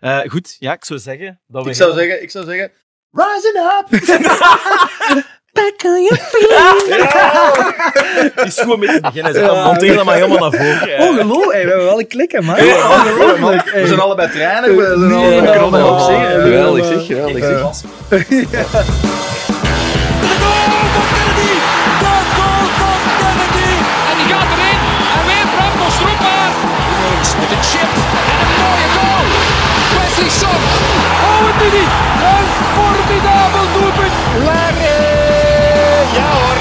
Eh, goed, ja, ik zou zeggen... Dat we Ik zou zeggen, ik zou zeggen... Rising up! Back on your feet. Die is goed mee te beginnen. Zeg. Dan monteer dat maar helemaal naar voren. eh. Ongelooflijk. Hey, we hebben wel een klik, hè, man. Ja, Ongelooflijk. We zijn allebei trainer. We zijn allebei kronnen Oh. Geweldig zeg, geweldig zeg. Wesley Son. Oh, het is. Een formidabel doelpunt. Larry. Ja hoor.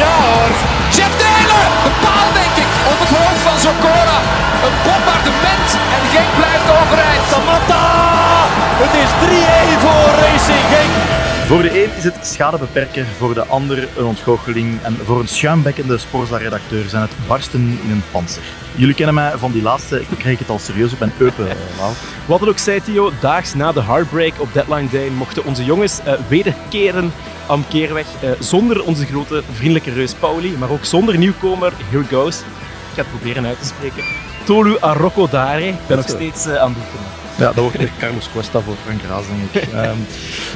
Ja hoor. Jeff Taylor. De paal denk ik. Op het hoofd van Zokora. Een bombardement. En Genk blijft overeind. Samatta. Het is 3-1 voor Racing Genk. Voor de een is het schadebeperker, voor de ander een ontgoocheling en voor een schuimbekkende Sporza-redacteur zijn het barsten in een panzer. Jullie kennen mij van die laatste, ik kreeg het al serieus op mijn eupen, eh. Wat ook zei, Theo, daags na de heartbreak op deadline day mochten onze jongens eh, wederkeren am Keerweg. eh, zonder onze grote vriendelijke reus Pauli, maar ook zonder nieuwkomer, here goes. Ik ga het proberen uit te spreken. Tolu Arocco Dare. Ik ben nog steeds aan het oefenen. Ja, dat wordt echt Carlos Cuesta voor Frank Raas, denk ik. Ehm,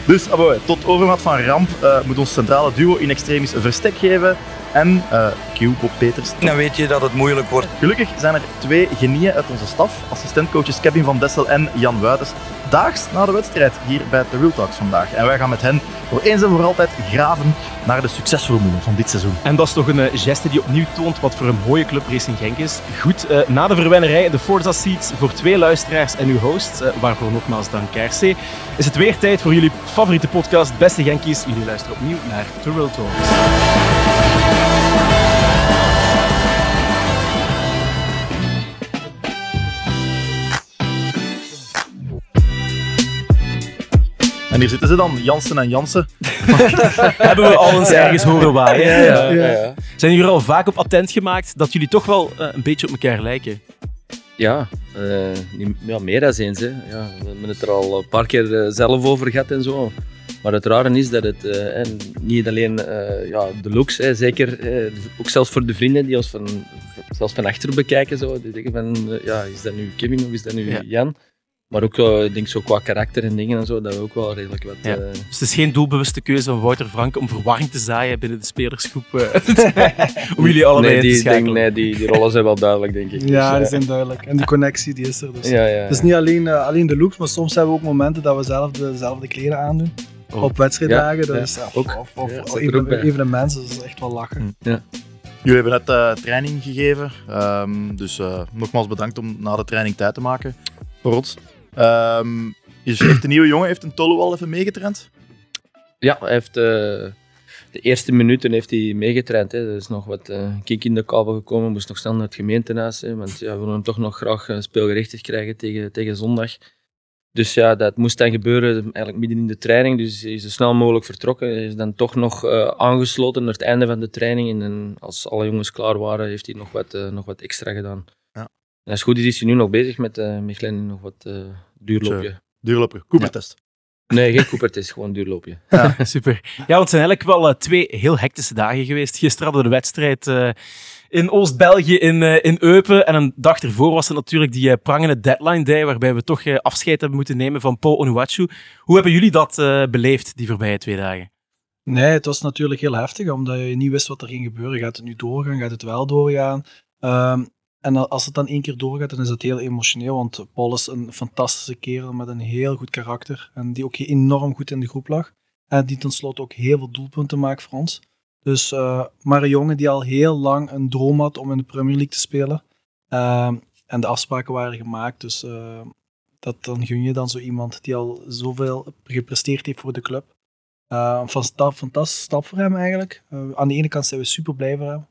dus, tot overmaat van ramp eh, moet ons centrale duo in extremis een verstek geven. En uh, Q, Bob Peters. Dan weet je dat het moeilijk wordt. Gelukkig zijn er twee genieën uit onze staf, assistentcoaches Kevin van Dessel en Jan Wuitens, daags na de wedstrijd hier bij de Real Talks vandaag. En wij gaan met hen voor eens en voor altijd graven naar de succesformule van dit seizoen. En dat is toch een eh, geste die opnieuw toont wat voor een mooie club Racing Genk is. Goed, eh, na de verwennerij, de Forza Seats voor twee luisteraars en uw hosts, eh, waarvoor nogmaals dank is het weer tijd voor jullie favoriete podcast Beste Genkies. Jullie luisteren opnieuw naar The Real Talks. En hier zitten ze dan, Jansen en Jansen. Hebben we al eens ergens horen waaien. Ja, ja, ja. Zijn jullie er al vaak op attent gemaakt dat jullie toch wel eh, een beetje op elkaar lijken? Ja, eh, niet- ja, meer dan eens. Hè. Ja, we hebben het er al een paar keer eh, zelf over gehad en zo. Maar het rare is dat het eh, en niet alleen eh, ja, de looks, hè, zeker eh, ook zelfs voor de vrienden die ons van, zelfs van achter bekijken, zo, die denken van, ja, is dat nu Kevin of is dat nu Ja. Jan? Maar ook eh, ik denk zo qua karakter en dingen en zo, dat we ook wel redelijk wat... Ja. eh, Dus het is geen doelbewuste keuze van Wouter Frank om verwarring te zaaien binnen de spelersgroep. eh, om jullie allebei nee, in te die, denk, schakelen. nee die, die rollen zijn wel duidelijk, denk ik. Ja, Dus, die zijn duidelijk. En die connectie die is er dus. ja, ja, Het is niet alleen, alleen de looks, maar soms hebben we ook momenten dat we zelf de- dezelfde kleren aandoen. Oh. Op wedstrijddagen. Ja, dus, ja, ook. Of, of, Ja, even- evenementen, dat is echt wel lachen. Jullie hebben net eh, training gegeven, ehm, dus eh, nogmaals bedankt om na de training tijd te maken voor ons. Ehm, is heeft de nieuwe jongen heeft een Tolo al even meegetraind? Ja, hij heeft, eh, de eerste minuten heeft hij meegetraind. Hè. Er is nog wat eh kink in de kabel gekomen, moest nog snel naar het gemeentehuis. Hè, want ja, we willen hem toch nog graag speelgerechtig krijgen tegen, tegen zondag. Dus ja, dat moest dan gebeuren eigenlijk midden in de training. Dus hij is zo snel mogelijk vertrokken. Hij is dan toch nog aangesloten naar het einde van de training. En, dan, als alle jongens klaar waren, heeft hij nog wat, nog wat extra gedaan. Ja. En als het goed is, is hij nu nog bezig met, met Glenn nog wat duurloopje. Duurloper, Coopertest. Nee, geen is gewoon duurloopje. Super. Ja, want het zijn eigenlijk wel eh, twee heel hectische dagen geweest. Gisteren hadden we de wedstrijd eh, in Oost-België in, eh, in Eupen. En een dag ervoor was het natuurlijk die prangende deadline day, waarbij we toch afscheid hebben moeten nemen van Paul Onuachu. Hoe hebben jullie dat eh, beleefd, die voorbije twee dagen? Nee, het was natuurlijk heel heftig, omdat je niet wist wat er ging gebeuren. Gaat het nu doorgaan? Gaat het wel doorgaan? Ehm, en als het dan één keer doorgaat, dan is het heel emotioneel, want Paul is een fantastische kerel met een heel goed karakter en die ook enorm goed in de groep lag. En die tenslotte ook heel veel doelpunten maakt voor ons. Dus, eh, maar een jongen die al heel lang een droom had om in de Premier League te spelen. Ehm, en de afspraken waren gemaakt, dus eh, dat, dan gun je dan zo iemand die al zoveel gepresteerd heeft voor de club. Van stap, fantastische stap voor hem eigenlijk. Aan de ene kant zijn we super blij voor hem.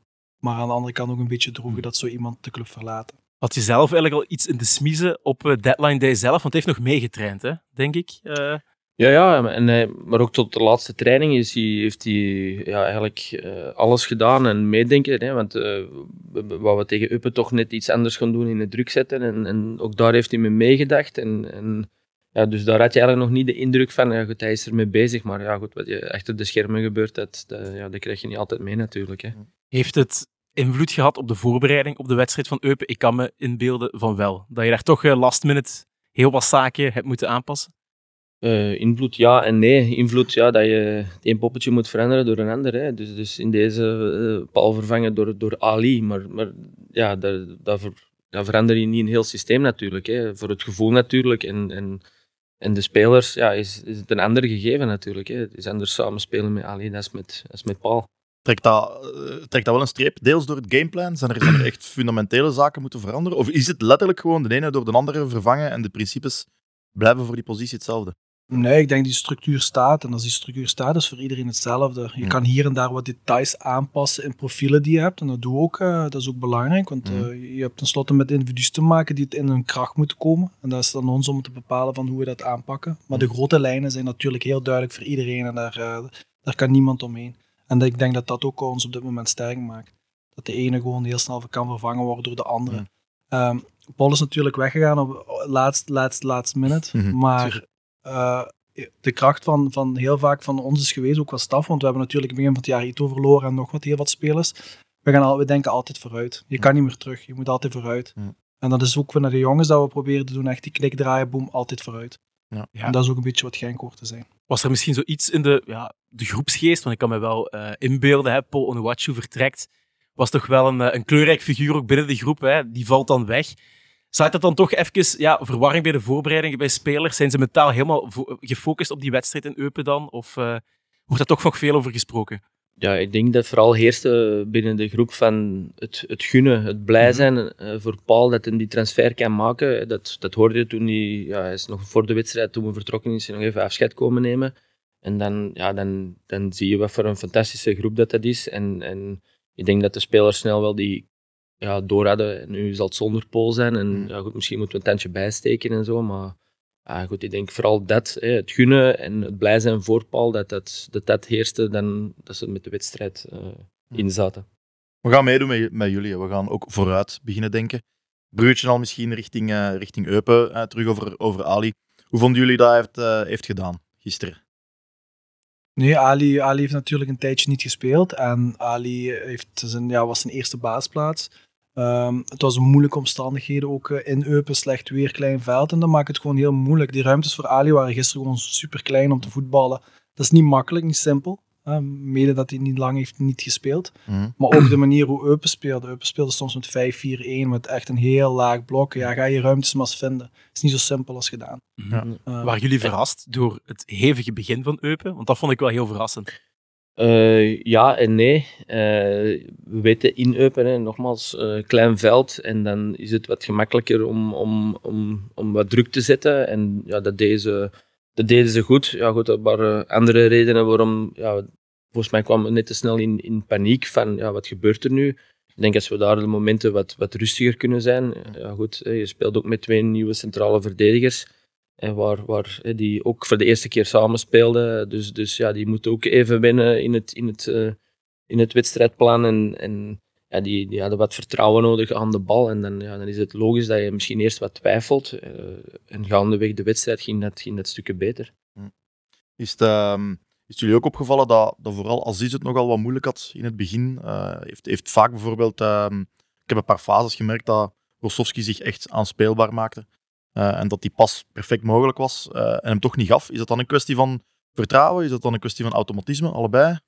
Maar aan de andere kant ook een beetje droegen dat zo iemand de club verlaat. Had je zelf eigenlijk al iets in de smiezen op eh, deadline day zelf? Want hij heeft nog meegetraind, hè, denk ik. Uh... Ja, ja en, hij, maar ook tot de laatste training is hij, heeft hij ja, eigenlijk uh, alles gedaan en meedenken. Hè, want uh, wat we tegen Uppen toch net iets anders gaan doen in het druk zetten. En, en ook daar heeft hij mee meegedacht. En, en ja, dus daar had je eigenlijk nog niet de indruk van, ja, goed, hij is ermee bezig. Maar ja, goed, wat je achter de schermen gebeurt, dat, dat, ja, dat krijg je niet altijd mee natuurlijk. Hè. Heeft het invloed gehad op de voorbereiding op de wedstrijd van Eupen? Ik kan me inbeelden van wel. Dat je daar toch uh, last minute heel wat zaken hebt moeten aanpassen? Eh, invloed ja en nee. Invloed ja, dat je één poppetje moet veranderen door een ander. Hè. Dus, dus in deze uh, Paul vervangen door, door Ali. Maar, maar ja, dat, dat, ver, verander je niet een heel systeem natuurlijk. Hè. Voor het gevoel natuurlijk. En, en, en de spelers ja, is, is het een ander gegeven natuurlijk. Hè. Het is anders samenspelen met Ali dan met, met Paul. Trekt dat, uh, trekt dat wel een streep, deels door het gameplan? Zijn er, zijn er echt fundamentele zaken moeten veranderen? Of is het letterlijk gewoon de ene door de andere vervangen en de principes blijven voor die positie hetzelfde? Nee, ik denk die structuur staat. En als die structuur staat, is voor iedereen hetzelfde. Je kan hier en daar wat details aanpassen in profielen die je hebt. En dat doe ook. eh, dat is ook belangrijk. Want eh, je hebt tenslotte met individuen te maken die het in hun kracht moeten komen. En dat is dan ons om te bepalen van hoe we dat aanpakken. Maar de grote lijnen zijn natuurlijk heel duidelijk voor iedereen. En daar, eh, daar kan niemand omheen. En ik denk dat dat ook ons op dit moment sterk maakt. Dat de ene gewoon heel snel kan vervangen worden door de andere. Ehm, Paul is natuurlijk weggegaan op laatst, laatst, laatst minute. Mhm, maar eh, de kracht van, van heel vaak van ons is geweest, ook qua staf, want we hebben natuurlijk begin van het jaar Ito verloren en nog wat heel wat spelers. We, gaan al, we denken altijd vooruit. Je kan niet meer terug, je moet altijd vooruit. Ja. En dat is ook naar de jongens dat we proberen te doen, echt die knik draaien, boom, altijd vooruit. Ja. Ja. En dat is ook een beetje wat Genk hoort te zijn. Was er misschien zoiets in de, ja, de groepsgeest? Want ik kan me wel eh, inbeelden, hè, Paul Onuachu vertrekt. Was toch wel een, eh, een kleurrijk figuur ook binnen de groep. Hè? Die valt dan weg. Zat dat dan toch even ja, verwarring bij de voorbereidingen bij spelers? Zijn ze mentaal helemaal gefocust op die wedstrijd in Eupen dan? Of eh, wordt daar toch nog veel over gesproken? Ja, ik denk dat vooral heerste binnen de groep van het, het gunnen, het blij zijn eh, voor Paul dat hij die transfer kan maken. Dat, dat hoorde je toen hij, ja, hij is nog voor de wedstrijd, toen we vertrokken, is nog even afscheid komen nemen. En dan, ja, dan, dan zie je wat voor een fantastische groep dat dat is. En, en ik denk dat de spelers snel wel die ja, door hadden. En nu zal het zonder Paul zijn. En Mm. ja, goed, misschien moeten we een tandje bijsteken en zo. Maar ja, goed, ik denk vooral dat, hè, het gunnen en het blij zijn voor Paul, dat dat, dat, dat heerste dan dat ze met de wedstrijd eh in zaten. We gaan meedoen met, met jullie. We gaan ook vooruit beginnen denken. Bruggetje al misschien richting, eh, richting Eupen, eh, terug over, over Ali. Hoe vonden jullie dat hij heeft, eh, heeft gedaan gisteren? Nee, Ali, Ali heeft natuurlijk een tijdje niet gespeeld. En Ali heeft zijn, ja, was zijn eerste baasplaats. Ehm, het was een moeilijke omstandigheden, ook eh, in Eupen, slecht weer, klein veld. En dat maakt het gewoon heel moeilijk. Die ruimtes voor Ali waren gisteren gewoon super klein om te voetballen. Dat is niet makkelijk, niet simpel. Eh, mede dat hij niet lang heeft niet gespeeld. Mhm. Maar ook de manier hoe Eupen speelde. Eupen speelde soms met 5-4-1, met echt een heel laag blok. Ja, ga je ruimtes maar eens vinden. Het is niet zo simpel als gedaan. Ja. Waren jullie verrast door het hevige begin van Eupen? Want dat vond ik wel heel verrassend. Eh, ja en nee. Eh, we weten in Eupen, hè, nogmaals, eh, klein veld. En dan is het wat gemakkelijker om, om, om, om wat druk te zetten. En ja, dat, deden ze, dat deden ze goed. Ja, goed, er waren andere redenen waarom. Ja, volgens mij kwamen we net te snel in, in paniek van ja, wat gebeurt er nu. Ik denk als we daar de momenten wat, wat rustiger kunnen zijn. Ja, goed, je speelt ook met twee nieuwe centrale verdedigers. En waar, waar die ook voor de eerste keer samen speelden. Dus, dus ja, die moeten ook even winnen in het, in het, eh, in het wedstrijdplan. En, en ja, die, die hadden wat vertrouwen nodig aan de bal. En dan, ja, dan is het logisch dat je misschien eerst wat twijfelt. eh, en gaandeweg de wedstrijd ging dat, ging dat stukken beter. Is het, ehm, is jullie ook opgevallen dat, dat vooral Aziz het nogal wat moeilijk had in het begin? Eh, heeft, heeft vaak bijvoorbeeld... ehm, ik heb een paar fases gemerkt dat Rosowski zich echt aanspeelbaar maakte. Eh, en dat die pas perfect mogelijk was eh, en hem toch niet gaf. Is dat dan een kwestie van vertrouwen? Is dat dan een kwestie van automatisme? Allebei?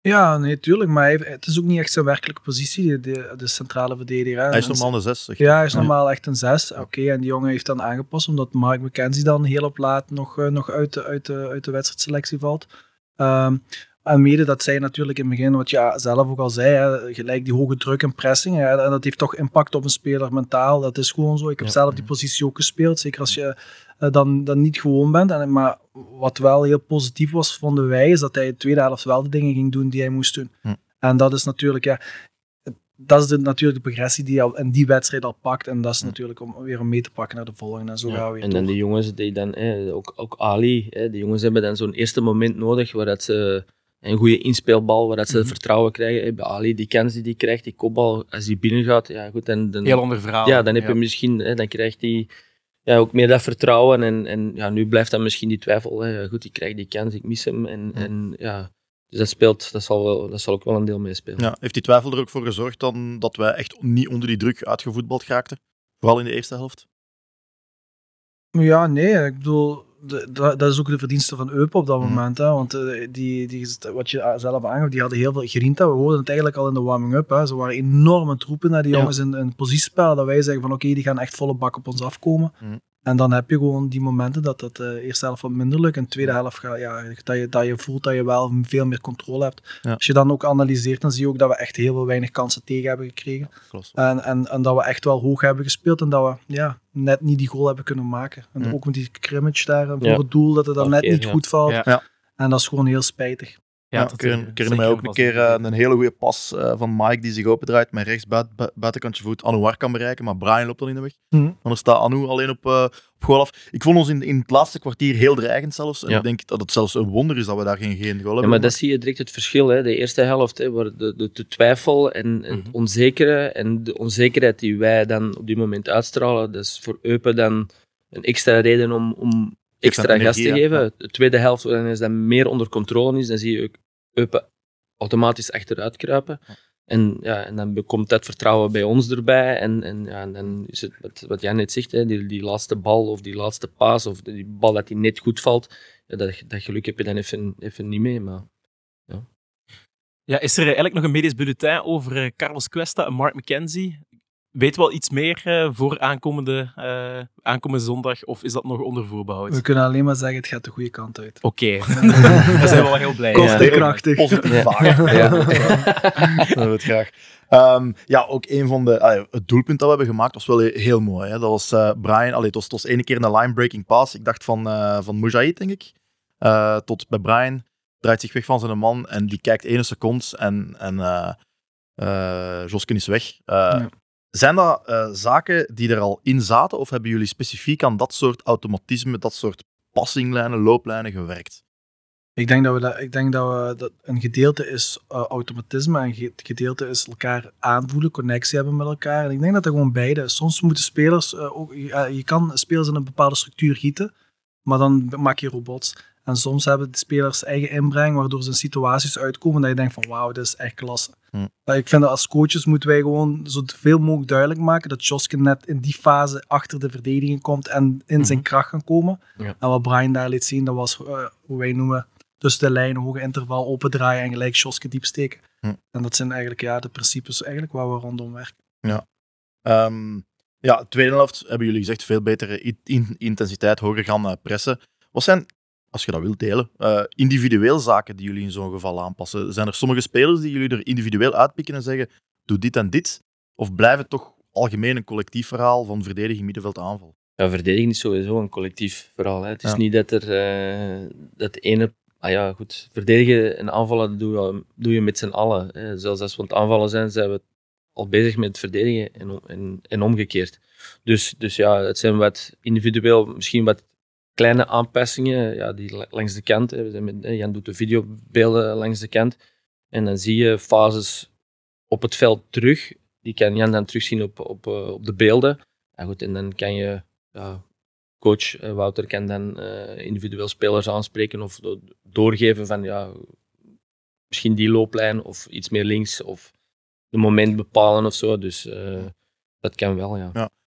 Ja, nee, tuurlijk. Maar hij- het is ook niet echt zijn werkelijke positie, de, de centrale verdediger. hè. Hij is normaal een zes. zeg je. Ja, hij is normaal echt een 6. Oké, en die jongen heeft dan aangepast omdat Mark McKenzie dan heel op laat nog, eh, nog uit, de, uit, de, uit de wedstrijdselectie valt. Ehm, en mede dat zij natuurlijk in het begin, wat je ja, zelf ook al zei, hè, gelijk die hoge druk en pressing, hè, en dat heeft toch impact op een speler mentaal. Dat is gewoon zo. Ik heb Ja. zelf die positie ook gespeeld, zeker als je eh, dan, dan niet gewoon bent. En, maar wat wel heel positief was, vonden wij, is dat hij in de tweede helft wel de dingen ging doen die hij moest doen. En dat is natuurlijk, ja, dat is de, natuurlijk de progressie die hij al in die wedstrijd al pakt. En dat is natuurlijk om weer om mee te pakken naar de volgende. En zo Ja, gaan we weer En dan die jongens, die dan, ook, ook Ali, die jongens hebben dan zo'n eerste moment nodig waar dat ze een goede inspeelbal, waar dat ze Mhm. vertrouwen krijgen. Bij Ali, die kans die hij krijgt, die kopbal, als die binnen gaat, ja goed, dan, dan, Heel ander verhaal. ja, dan heb je misschien, hè, dan krijgt hij ja, ook meer dat vertrouwen. En, en ja, nu blijft dan misschien die twijfel. Hè. Goed, ik krijg die kans, ik mis hem. En, en ja, dus dat speelt, dat zal, wel, dat zal ook wel een deel meespelen. Ja, heeft die twijfel er ook voor gezorgd dan dat wij echt niet onder die druk uitgevoetbald raakten? Vooral in de eerste helft? Ja, nee, ik bedoel, de- dat is ook de verdienste van Eupen op dat Mhm. moment. Hè, want eh, die, die, wat je zelf aangaf, die hadden heel veel grinta. We hoorden het eigenlijk al in de warming-up. Ze waren enorme troepen naar die Ja. jongens in een positiespel. Dat wij zeggen van oké, die gaan echt volle bak op ons afkomen. Mhm. En dan heb je gewoon die momenten dat het eh eerste helft wat minder lukt. En de tweede helft gaat, ja, dat, je, dat je voelt dat je wel veel meer controle hebt. Ja. Als je dan ook analyseert, dan zie je ook dat we echt heel veel weinig kansen tegen hebben gekregen. Klopt. En, en, en dat we echt wel hoog hebben gespeeld en dat we ja, net niet die goal hebben kunnen maken. En Mm. ook met die crimmage daar voor Ja. het doel, dat het dan net niet ja. goed valt. Ja. Ja. En dat is gewoon heel spijtig. Ja, ik herinner, mij ook een keer eh, een hele goede pas eh, van Mike die zich opendraait met rechts buit, bu- buitenkantje voet Anouar kan bereiken, maar Brian loopt al in de weg. Mhm. Dan staat Anu alleen op, eh, op goal af. Ik vond ons in, in het laatste kwartier heel dreigend zelfs. En Ja. ik denk dat het zelfs een wonder is dat we daar geen, geen goal Ja, hebben. maar dat zie je direct het verschil. Hè. De eerste helft, hè, waar de, de, de twijfel en, en het Mhm. onzekere. En de onzekerheid die wij dan op die moment uitstralen, dat is voor Eupen dan een extra reden om, om extra gas energie, te ja. geven. De tweede helft, is dat meer onder controle is, dan zie je ook Eupen automatisch achteruit kruipen. En, ja, en dan komt dat vertrouwen bij ons erbij. En, en, ja, en dan is het wat, wat jij net zegt, hè, die, die laatste bal of die laatste paas of die bal dat die net goed valt. Ja, dat, dat geluk heb je dan even, even niet mee. Maar Ja, is er eigenlijk nog een medisch bulletin over eh, Carlos Cuesta en Mark McKenzie? Weet wel iets meer eh, voor aankomende, eh, aankomende zondag, of is dat nog onder voorbehoud? We kunnen alleen maar zeggen, het gaat de goede kant uit. Oké, daar zijn we wel heel blij. Kost Ja. en krachtig. Positief Ja. Dat wil het graag. Ehm, ja, ook een van de... allee, het doelpunt dat we hebben gemaakt was wel he- heel mooi. Hè. Dat was eh, Brian... Allee, het, was, het was ene keer een line-breaking pass. Ik dacht van, eh van Mujahid, denk ik. Eh, tot bij Brian. Draait zich weg van zijn man en die kijkt ene seconde en, en eh eh, Josken is weg. Eh, Ja. Zijn dat eh, zaken die er al in zaten of hebben jullie specifiek aan dat soort automatisme, dat soort passinglijnen, looplijnen gewerkt? Ik denk dat, we dat, ik denk dat, we, dat een gedeelte is eh, automatisme en het gedeelte is elkaar aanvoelen, connectie hebben met elkaar. En ik denk dat dat gewoon beide. Soms moeten spelers, eh, ook, eh, je kan spelers in een bepaalde structuur gieten, maar dan maak je robots. En soms hebben de spelers eigen inbreng, waardoor ze in situaties uitkomen dat je denkt van wauw, dit is echt klasse. Hm. Maar ik vind dat als coaches moeten wij gewoon zoveel mogelijk duidelijk maken dat Joske net in die fase achter de verdediging komt en in zijn Mhm. kracht kan komen. Ja. En wat Brian daar liet zien, dat was eh, hoe wij noemen tussen de lijnen, hoge interval, open draaien en gelijk Joske diep steken. Hm. En dat zijn eigenlijk ja, de principes eigenlijk waar we rondom werken. Ehm, ja, de tweede helft hebben jullie gezegd veel betere intensiteit, hoger gaan eh, pressen. Wat zijn, als je dat wilt delen, eh, individueel zaken die jullie in zo'n geval aanpassen? Zijn er sommige spelers die jullie er individueel uitpikken en zeggen, doe dit en dit? Of blijft het toch algemeen een collectief verhaal van verdediging, middenveld, aanval? ja, verdediging is sowieso een collectief verhaal. Hè. Het is Ja. niet dat er eh, dat de ene. Ah ja, goed. Verdedigen en aanvallen doe je, doe je met z'n allen. Hè. Zelfs als we aan het aanvallen zijn, zijn we al bezig met het verdedigen en, en, en omgekeerd. Dus, dus ja, het zijn wat individueel, misschien wat kleine aanpassingen ja, die la- langs de kant. Jan doet de videobeelden langs de kant. En dan zie je fases op het veld terug. Die kan Jan dan terugzien op, op, eh, op de beelden. Ja, goed, en dan kan je, ja, coach eh, Wouter kan dan eh, individueel spelers aanspreken of do- doorgeven van ja, misschien die looplijn of iets meer links of de moment bepalen of zo. Dus dat kan wel, ja.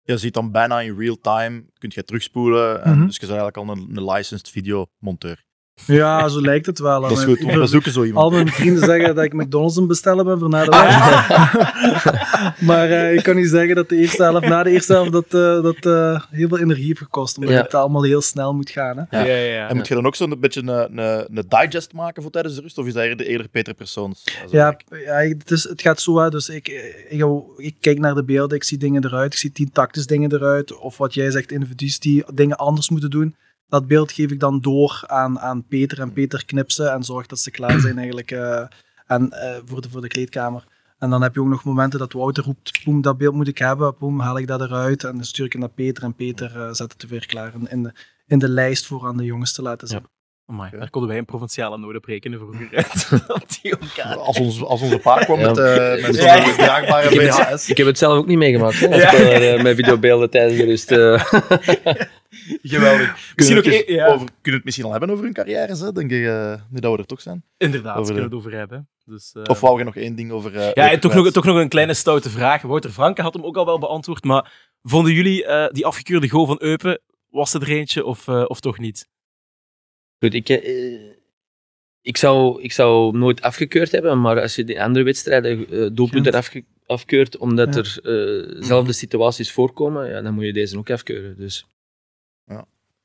Je ziet dan bijna in real time, kunt je terugspoelen. En Mhm. Dus je bent eigenlijk al een, een licensed videomonteur. Ja, zo lijkt het wel. Dat is goed, we zoeken zo Al iemand. mijn vrienden zeggen dat ik McDonald's het bestellen ben voor na de wedstrijd. maar eh, ik kan niet zeggen dat de eerste helft, na de eerste helft, dat, eh, dat eh, heel veel energie heeft gekost. Omdat Ja. het allemaal heel snel moet gaan. Hè. Ja. Ja, ja, ja. En moet je dan ook zo'n beetje een, een, een digest maken voor tijdens de rust? Of is dat eerder, eerder Peter Persoons? Ja, ja het, is, het gaat zo uit. Dus ik, ik, ik kijk naar de beelden, ik zie dingen eruit, ik zie tien tactisch dingen eruit. Of wat jij zegt, individuen die dingen anders moeten doen. Dat beeld geef ik dan door aan, aan Peter en Peter knipsen en zorg dat ze klaar zijn eigenlijk eh, en, eh, voor, de, voor de kleedkamer. En dan heb je ook nog momenten dat Wouter roept, boem, dat beeld moet ik hebben, boem, haal ik dat eruit en dan stuur ik het naar Peter en Peter eh, zet het weer klaar in, in, de, in de lijst voor aan de jongens te laten zien. Amai, daar konden wij een provinciale nood op rekenen vroeger. Als, ons, als onze pa kwam Ja. met, eh met zo'n Ja. draagbare Ik heb, het, VHS. ik heb het zelf ook niet meegemaakt, hè, als Ja. eh, met videobeelden tijdens de rust. eh. Geweldig. Kunnen Misschien we, ook... e- ja. over, kunnen we het misschien al hebben over hun carrières? Hè? Denk je eh, nu dat we er toch zijn? Inderdaad, over kunnen de- we het over hebben. Dus, eh, Of wou je nog één ding over... eh, Ja, en toch nog, toch nog een kleine stoute vraag. Wouter Franke had hem ook al wel beantwoord, maar vonden jullie eh, die afgekeurde goal van Eupen, was het er eentje of, eh, of toch niet? Goed, ik, eh, ik, zou, ik zou nooit afgekeurd hebben, maar als je de andere wedstrijden doelpunten afge- afkeurt omdat Ja. er eh, zelfde situaties voorkomen, ja, dan moet je deze ook afkeuren. Dus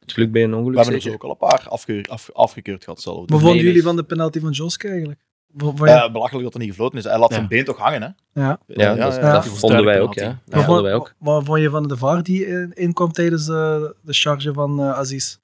Ja. het geluk bij een We ongeluk hebben er zo ook al een paar afgekeur- af- afgekeurd gehad zelf. Wat Dus, vonden nee, jullie nee. van de penalty van Joske eigenlijk? Wa- eh, belachelijk dat er niet gefloten is. Hij laat Ja. zijn been toch hangen, hè? ja. Ja, dat, ja. vonden wij ook. Ja. vonden wij vond- ook. Wat vond je van de VAR die in- inkwam tijdens de, de charge van eh, Aziz?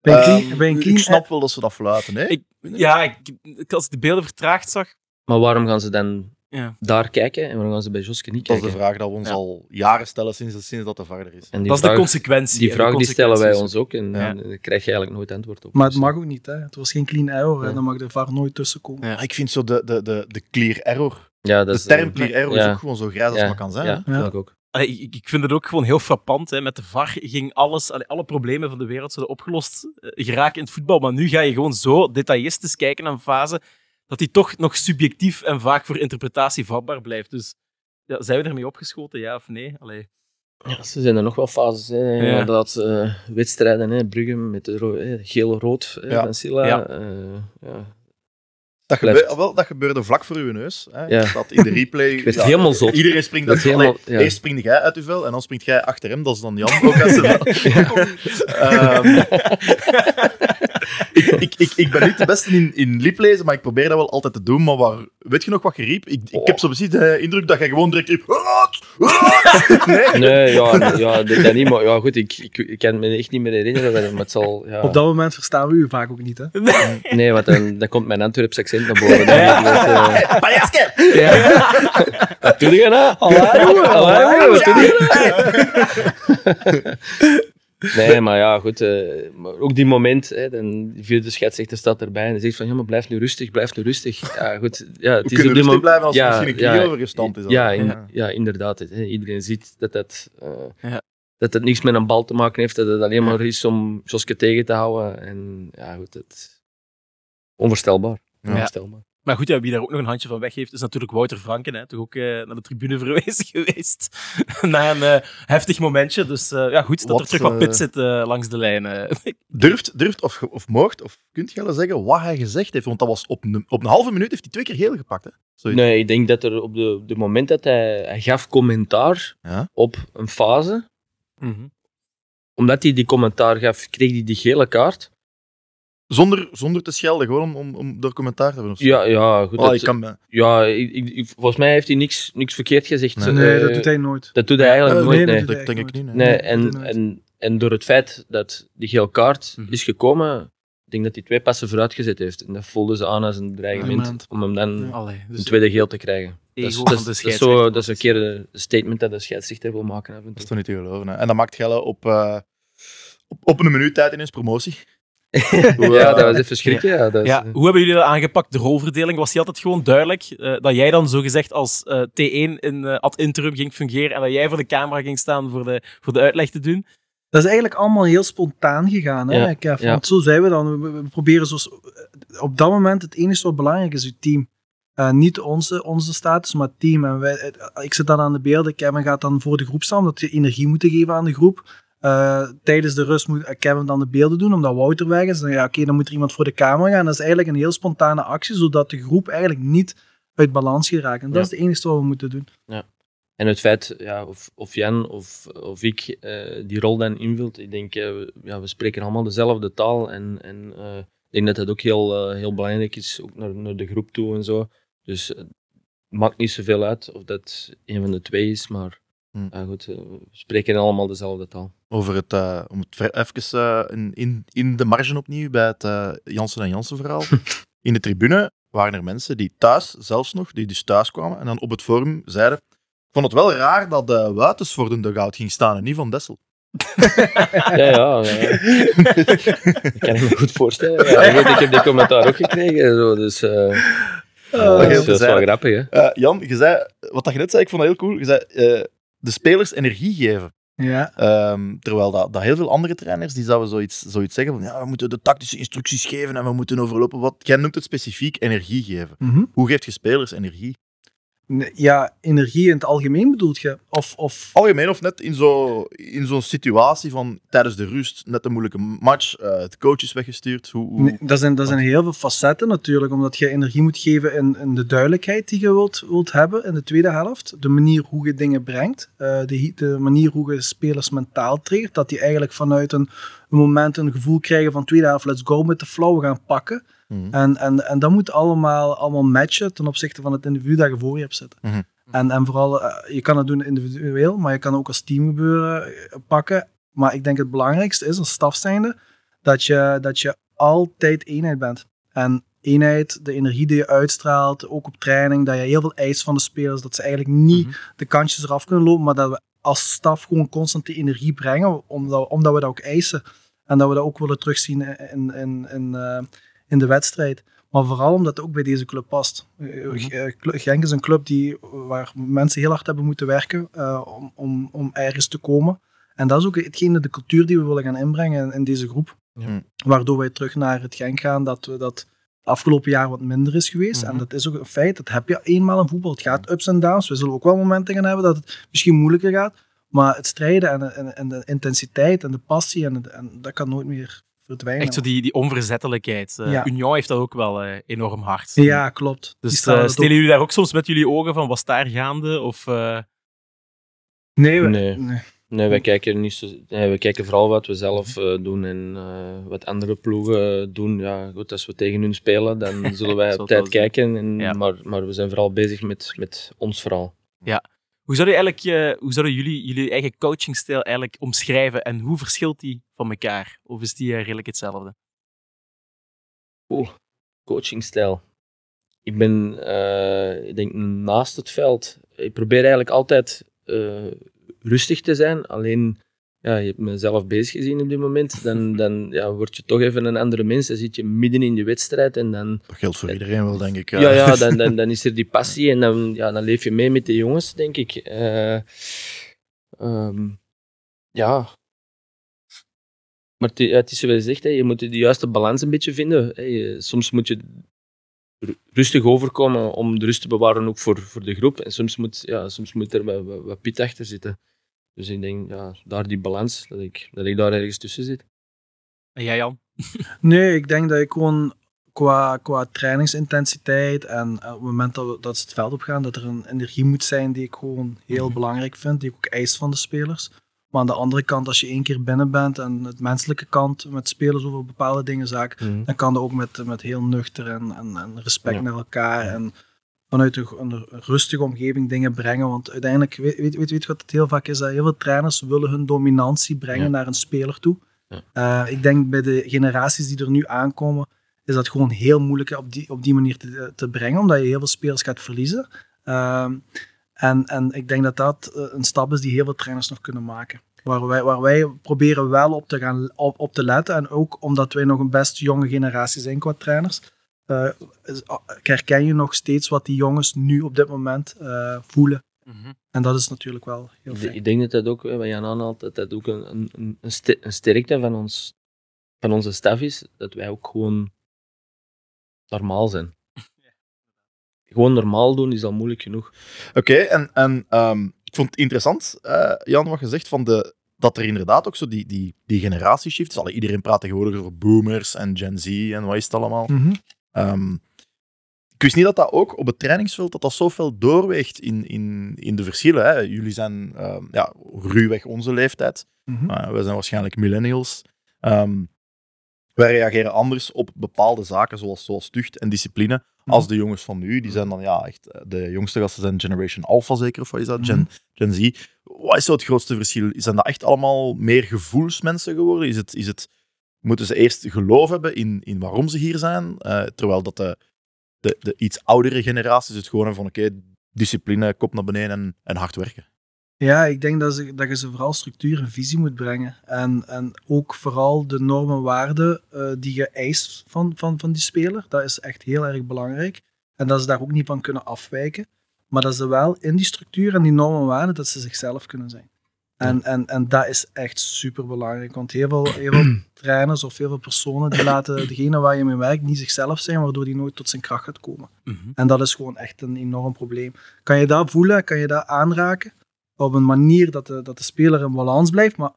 Bij een Ehm, clean, bij een ik snap wel dat ze dat fluiten, hè? Ik, ja, ik, ik- als ik de beelden vertraagd zag, Maar waarom gaan ze dan Ja. daar kijken en waarom gaan ze bij Joske niet Dat is kijken? de vraag dat we ons Ja. al jaren stellen sinds, sinds dat de VAR er is. En die dat is de consequentie. die, En vraag die stellen wij ons ook en Ja. en daar krijg je eigenlijk nooit antwoord op. Maar het Dus, mag ook niet, hè. Het was geen clean error. Ja. Dan mag de VAR nooit tussenkomen. Ja. Ik vind zo de, de, de, de clear error, ja, dat de is, term eh, clear error ja. is ook gewoon zo grijs als Ja, het maar kan zijn. Ja, hè? vind ik ook. Allee, ik, ik vind het ook gewoon heel frappant. Hè. Met de VAR ging alles, allee, alle problemen van de wereld zouden opgelost eh, geraken in het voetbal. Maar nu ga je gewoon zo detailistisch kijken naar een fase dat die toch nog subjectief en vaak voor interpretatie vatbaar blijft. Dus ja, zijn we ermee opgeschoten, ja of nee? Allee. Ja, ze zijn er nog wel fases. Hè. Ja. Inderdaad, eh, wedstrijden, hè. Brugge met de hè, geel-rood Ja. van Silla. Ja. eh, ja. Dat, gebeurde, wel, dat gebeurde vlak voor uw neus. Hè? Ja. Dat in de replay. Ik werd helemaal zot. Iedereen springt Dat helemaal- ja. Eerst springt jij uit uw vel en dan springt jij achter hem. Dat is dan Jan. Ook uit zijn vel. Ehm, ik, ik, ik, ik ben niet de beste in, in lieplezen, maar ik probeer dat wel altijd te doen. Maar waar, weet je nog wat je riep? Ik, ik heb zo precies de indruk dat jij gewoon direct riep. "Rood! Rood!" Nee? Nee, ja, ja dat, niet. Maar ja, goed, ik, ik, ik kan me echt niet meer herinneren. Maar het zal, ja. Op dat moment verstaan we u vaak ook niet, hè. Nee, want dan, dan komt mijn Antwerps accent naar boven. Dan Ja. eh, Paljaske! Wat doe je nou? Jongen, jongen, wat doe je nou? Nee, maar ja, goed. eh, maar ook die moment, hè, dan de vierde scheidsrechter staat erbij en zegt van, ja, maar blijf nu rustig, blijf nu rustig. Ja, goed. Ja, het We is op dit rustig moment- blijven als er ja, misschien een ja, knie over gestand is. Ja, in- Ja. ja. inderdaad. Hè. Iedereen ziet dat dat, eh, Ja. dat het niks met een bal te maken heeft, dat het alleen maar is om Joske tegen te houden. En ja, goed, het... onvoorstelbaar. Ja. onvoorstelbaar. Maar goed, ja, wie daar ook nog een handje van weggeeft, is natuurlijk Wouter Franken. Hè. Toch ook eh, naar de tribune verwezen geweest. Na een eh, heftig momentje. Dus eh, ja, goed dat Wat, er terug wat pit zit langs de lijn. Durft, durft of, of mocht, of kunt je wel zeggen wat hij gezegd heeft? Want dat was op een, op een halve minuut heeft hij twee keer geel gepakt. Hè? Nee, ik denk dat er op de, de moment dat hij, hij gaf commentaar Ja. op een fase, Mhm. omdat hij die commentaar gaf, kreeg hij die gele kaart. Zonder, zonder te schelden, gewoon om, om, om door commentaar te hebben. of zo. Ja, ja, goed. Oh, dat- ik kan me- ja ik, volgens mij heeft hij niks, niks verkeerd gezegd. Nee. Nee, Eh, dat doet hij nooit. dat doet hij eigenlijk Eh, nooit. nee, Nee, dat denk ik niet. Nee, en, en, en door het feit dat die gele kaart Mhm. is gekomen, ik denk dat hij twee passen vooruit gezet heeft. En dat voelde ze aan als een dreigement om hem dan Allee, dus een tweede geel te krijgen. Dat is, ego dat, van is, de dat, is zo, dat is een keer een statement dat de scheidsrechter wil maken Dat is toch niet te geloven. Hè? En dat maakt Gelle op, eh, op, op een minuut tijd ineens promotie. Hoe, Ja, eh, dat was even schrikken. Ja, dat is, Ja, eh, hoe hebben jullie dat aangepakt, de rolverdeling? Was die altijd gewoon duidelijk? eh, dat jij dan zogezegd als eh, T1 in eh, ad interim ging fungeren en dat jij voor de camera ging staan voor de, voor de uitleg te doen? Dat is eigenlijk allemaal heel spontaan gegaan, hè, Ja, Kev? ja. Want zo zijn we dan. We, we proberen zo, op dat moment het enige wat belangrijk is, het team. Eh, niet onze, onze status, maar het team. En wij, eh, ik zit dan aan de beelden. Kevin gaat dan voor de groep staan, omdat we energie moeten geven aan de groep. Eh, tijdens de rust moet Kevin dan de beelden doen, omdat Wouter weg is. Dan, ja, oké, dan moet er iemand voor de camera gaan. Dat is eigenlijk een heel spontane actie, zodat de groep eigenlijk niet uit balans geraakt. En dat Ja. is het enige wat we moeten doen. En het feit, ja, of, of Jan of, of ik eh, die rol dan invult, ik denk, eh, we- ja, we spreken allemaal dezelfde taal. En, en eh, ik denk dat dat ook heel, eh, heel belangrijk is, ook naar, naar de groep toe en zo. Dus eh, het maakt niet zoveel uit of dat een van de twee is, maar Ja, goed, eh, we spreken allemaal dezelfde taal. Over het, eh, om het even eh, in, in, de marge opnieuw bij het Jansen en Jansen verhaal. in de tribune waren er mensen die thuis, zelfs nog, die dus thuis kwamen en dan op het forum zeiden ik vond het wel raar dat de Wuitens voor de dugout ging staan en niet Van Dessel. Ja, ja, ja. dat kan ik me goed voorstellen. Ja, ik heb die commentaar ook gekregen, zo, dus dat, is, wel grappig. Hè? Jan, je zei, wat dat je net zei, ik vond dat heel cool. Je zei de spelers energie geven. Ja. Ehm, terwijl dat, dat heel veel andere trainers die zouden zoiets, zoiets zeggen van ja, we moeten de tactische instructies geven en we moeten overlopen. Wat, jij noemt het specifiek energie geven. Mhm. Hoe geeft je spelers energie? Ja, energie in het algemeen bedoelt je? Of, of... Algemeen of net in zo- in zo'n situatie van tijdens de rust, net een moeilijke match, eh, het coach is weggestuurd. Hoe, hoe- Nee, dat, zijn, dat zijn heel veel facetten natuurlijk, omdat je energie moet geven in, in de duidelijkheid die je wilt, wilt hebben in de tweede helft. De manier hoe je dingen brengt, eh, de, de manier hoe je spelers mentaal triggert, dat die eigenlijk vanuit een, een moment een gevoel krijgen van tweede helft, let's go met de flow, gaan pakken. Mhm. En, en, en dat moet allemaal, allemaal matchen ten opzichte van het individu dat je voor je hebt zitten. Mhm. En, en vooral, eh, je kan het doen individueel, maar je kan ook als team gebeuren eh, pakken. Maar ik denk het belangrijkste is als staf zijnde, dat je, dat je altijd eenheid bent. En eenheid, de energie die je uitstraalt, ook op training, dat je heel veel eist van de spelers, dat ze eigenlijk niet Mhm. de kantjes eraf kunnen lopen, maar dat we als staf gewoon constant die energie brengen, omdat, omdat we dat ook eisen. En dat we dat ook willen terugzien in, in, in, eh, in de wedstrijd. Maar vooral omdat het ook bij deze club past. Eh, eh, Cl- Genk is een club die, waar mensen heel hard hebben moeten werken eh, om, om, om ergens te komen. En dat is ook hetgene, de cultuur die we willen gaan inbrengen in, in deze groep. Ja. Waardoor wij terug naar het Genk gaan, dat we dat het afgelopen jaar wat minder is geweest. Mhm. En dat is ook een feit, dat heb je eenmaal in voetbal. Het gaat ups en downs. We zullen ook wel momenten gaan hebben dat het misschien moeilijker gaat. Maar het strijden en, en, en de intensiteit en de passie, en dat kan nooit meer verdwijnen. Echt zo die, die onverzettelijkheid. Ja. Union heeft dat ook wel eh, enorm hard. Ja, klopt. Dus eh, het stelen jullie daar ook soms met jullie ogen van, was daar gaande? Of, eh, Nee, we- Nee. nee. Nee, wij kijken, niet zo, nee, wij kijken vooral wat we zelf eh, doen en eh, wat andere ploegen doen. Ja, goed, als we tegen hun spelen, dan zullen wij op tijd kijken. En, Ja. maar, maar we zijn vooral bezig met, met ons verhaal. Hoe zouden, hoe zouden jullie jullie eigen coachingstijl eigenlijk omschrijven en hoe verschilt die van elkaar? Of is die redelijk hetzelfde? Oeh, coachingstijl. Ik ben, eh, ik denk naast het veld. Ik probeer eigenlijk altijd eh, rustig te zijn. Alleen, ja, je hebt mezelf bezig gezien op dit moment. Dan, dan ja, word je toch even een andere mens. Dan zit je midden in de wedstrijd en dan, Dat geldt voor iedereen wel, denk ik. ja, ja, dan, dan, dan is er die passie en dan, ja, dan leef je mee met de jongens, denk ik. Eh, ehm, ja. Maar het, ja, het is zoals je zegt, hè, je moet de juiste balans een beetje vinden. Hè. Soms moet je ru- rustig overkomen om de rust te bewaren ook voor, voor de groep. En soms moet, ja, soms moet er wat, wat, wat pit achter zitten. Dus ik denk, ja, daar die balans, dat ik, dat ik daar ergens tussen zit. En jij, Jan? Nee, ik denk dat ik gewoon qua, qua trainingsintensiteit en eh, op het moment dat, we, dat ze het veld op gaan, dat er een energie moet zijn die ik gewoon heel Mhm. belangrijk vind, die ik ook eis van de spelers. Maar aan de andere kant, als je één keer binnen bent en het menselijke kant met spelers over bepaalde dingen zaken, dan kan dat ook met, met heel nuchter en, en, en respect Ja. naar elkaar en vanuit een, rustige omgeving dingen brengen. Want uiteindelijk, weet, weet, weet, wat het heel vaak is? Dat heel veel trainers willen hun dominantie brengen Ja. naar een speler toe. Ja. Eh, ik denk bij de generaties die er nu aankomen, is dat gewoon heel moeilijk op die, op die manier te, te brengen, omdat je heel veel spelers gaat verliezen. Ehm, en, en ik denk dat dat eh, een stap is die heel veel trainers nog kunnen maken. Waar wij, waar wij proberen wel op te, gaan, op, op te letten. En ook omdat wij nog een best jonge generatie zijn qua trainers, eh, is- herken je nog steeds wat die jongens nu op dit moment eh, voelen. En dat is natuurlijk wel heel Ik- fijn. Ik denk dat dat ook, eh, wat Jan aanhaalt, dat dat ook een, een- een, een, ster- een sterkte van, ons, van onze staf is, dat wij ook gewoon normaal zijn. Gewoon normaal doen is al moeilijk genoeg. Oké, en, en ehm, ik vond het interessant, eh, Jan, wat je zegt, van de, dat er inderdaad ook zo die, die, die generatieshift is. Alle, iedereen praat tegenwoordig over boomers en Gen Z en wat is het allemaal. Mhm. Ehm, ik wist niet dat dat ook op het trainingsveld dat dat zoveel doorweegt in, in, in de verschillen. Hè. Jullie zijn ehm, ja, ruwweg onze leeftijd. Mhm. Uh, wij zijn waarschijnlijk millennials. Ehm, wij reageren anders op bepaalde zaken, zoals, zoals tucht en discipline, als de jongens van nu. Die zijn dan, ja, echt, eh, de jongste gasten zijn Generation Alpha zeker, of wat is dat? Gen, Gen Z. Wat is zo het grootste verschil? Zijn dat echt allemaal meer gevoelsmensen geworden? Is het, is het, moeten ze eerst geloof hebben in, in waarom ze hier zijn? Eh, terwijl dat de, de, de iets oudere generaties het gewoon hebben van, oké, discipline, kop naar beneden en, en hard werken. Ja, ik denk dat, ze, dat je ze vooral structuur en visie moet brengen. En, en ook vooral de normen en waarden eh, die je eist van, van, van die speler. Dat is echt heel erg belangrijk. En dat ze daar ook niet van kunnen afwijken. Maar dat ze wel in die structuur en die normen en waarden, dat ze zichzelf kunnen zijn. En, en, en dat is echt super belangrijk. Want heel veel, heel veel trainers of heel veel personen die laten degene waar je mee werkt niet zichzelf zijn, waardoor die nooit tot zijn kracht gaat komen. Mhm. En dat is gewoon echt een enorm probleem. Kan je dat voelen, kan je dat aanraken op een manier dat de, dat de speler in balans blijft. Maar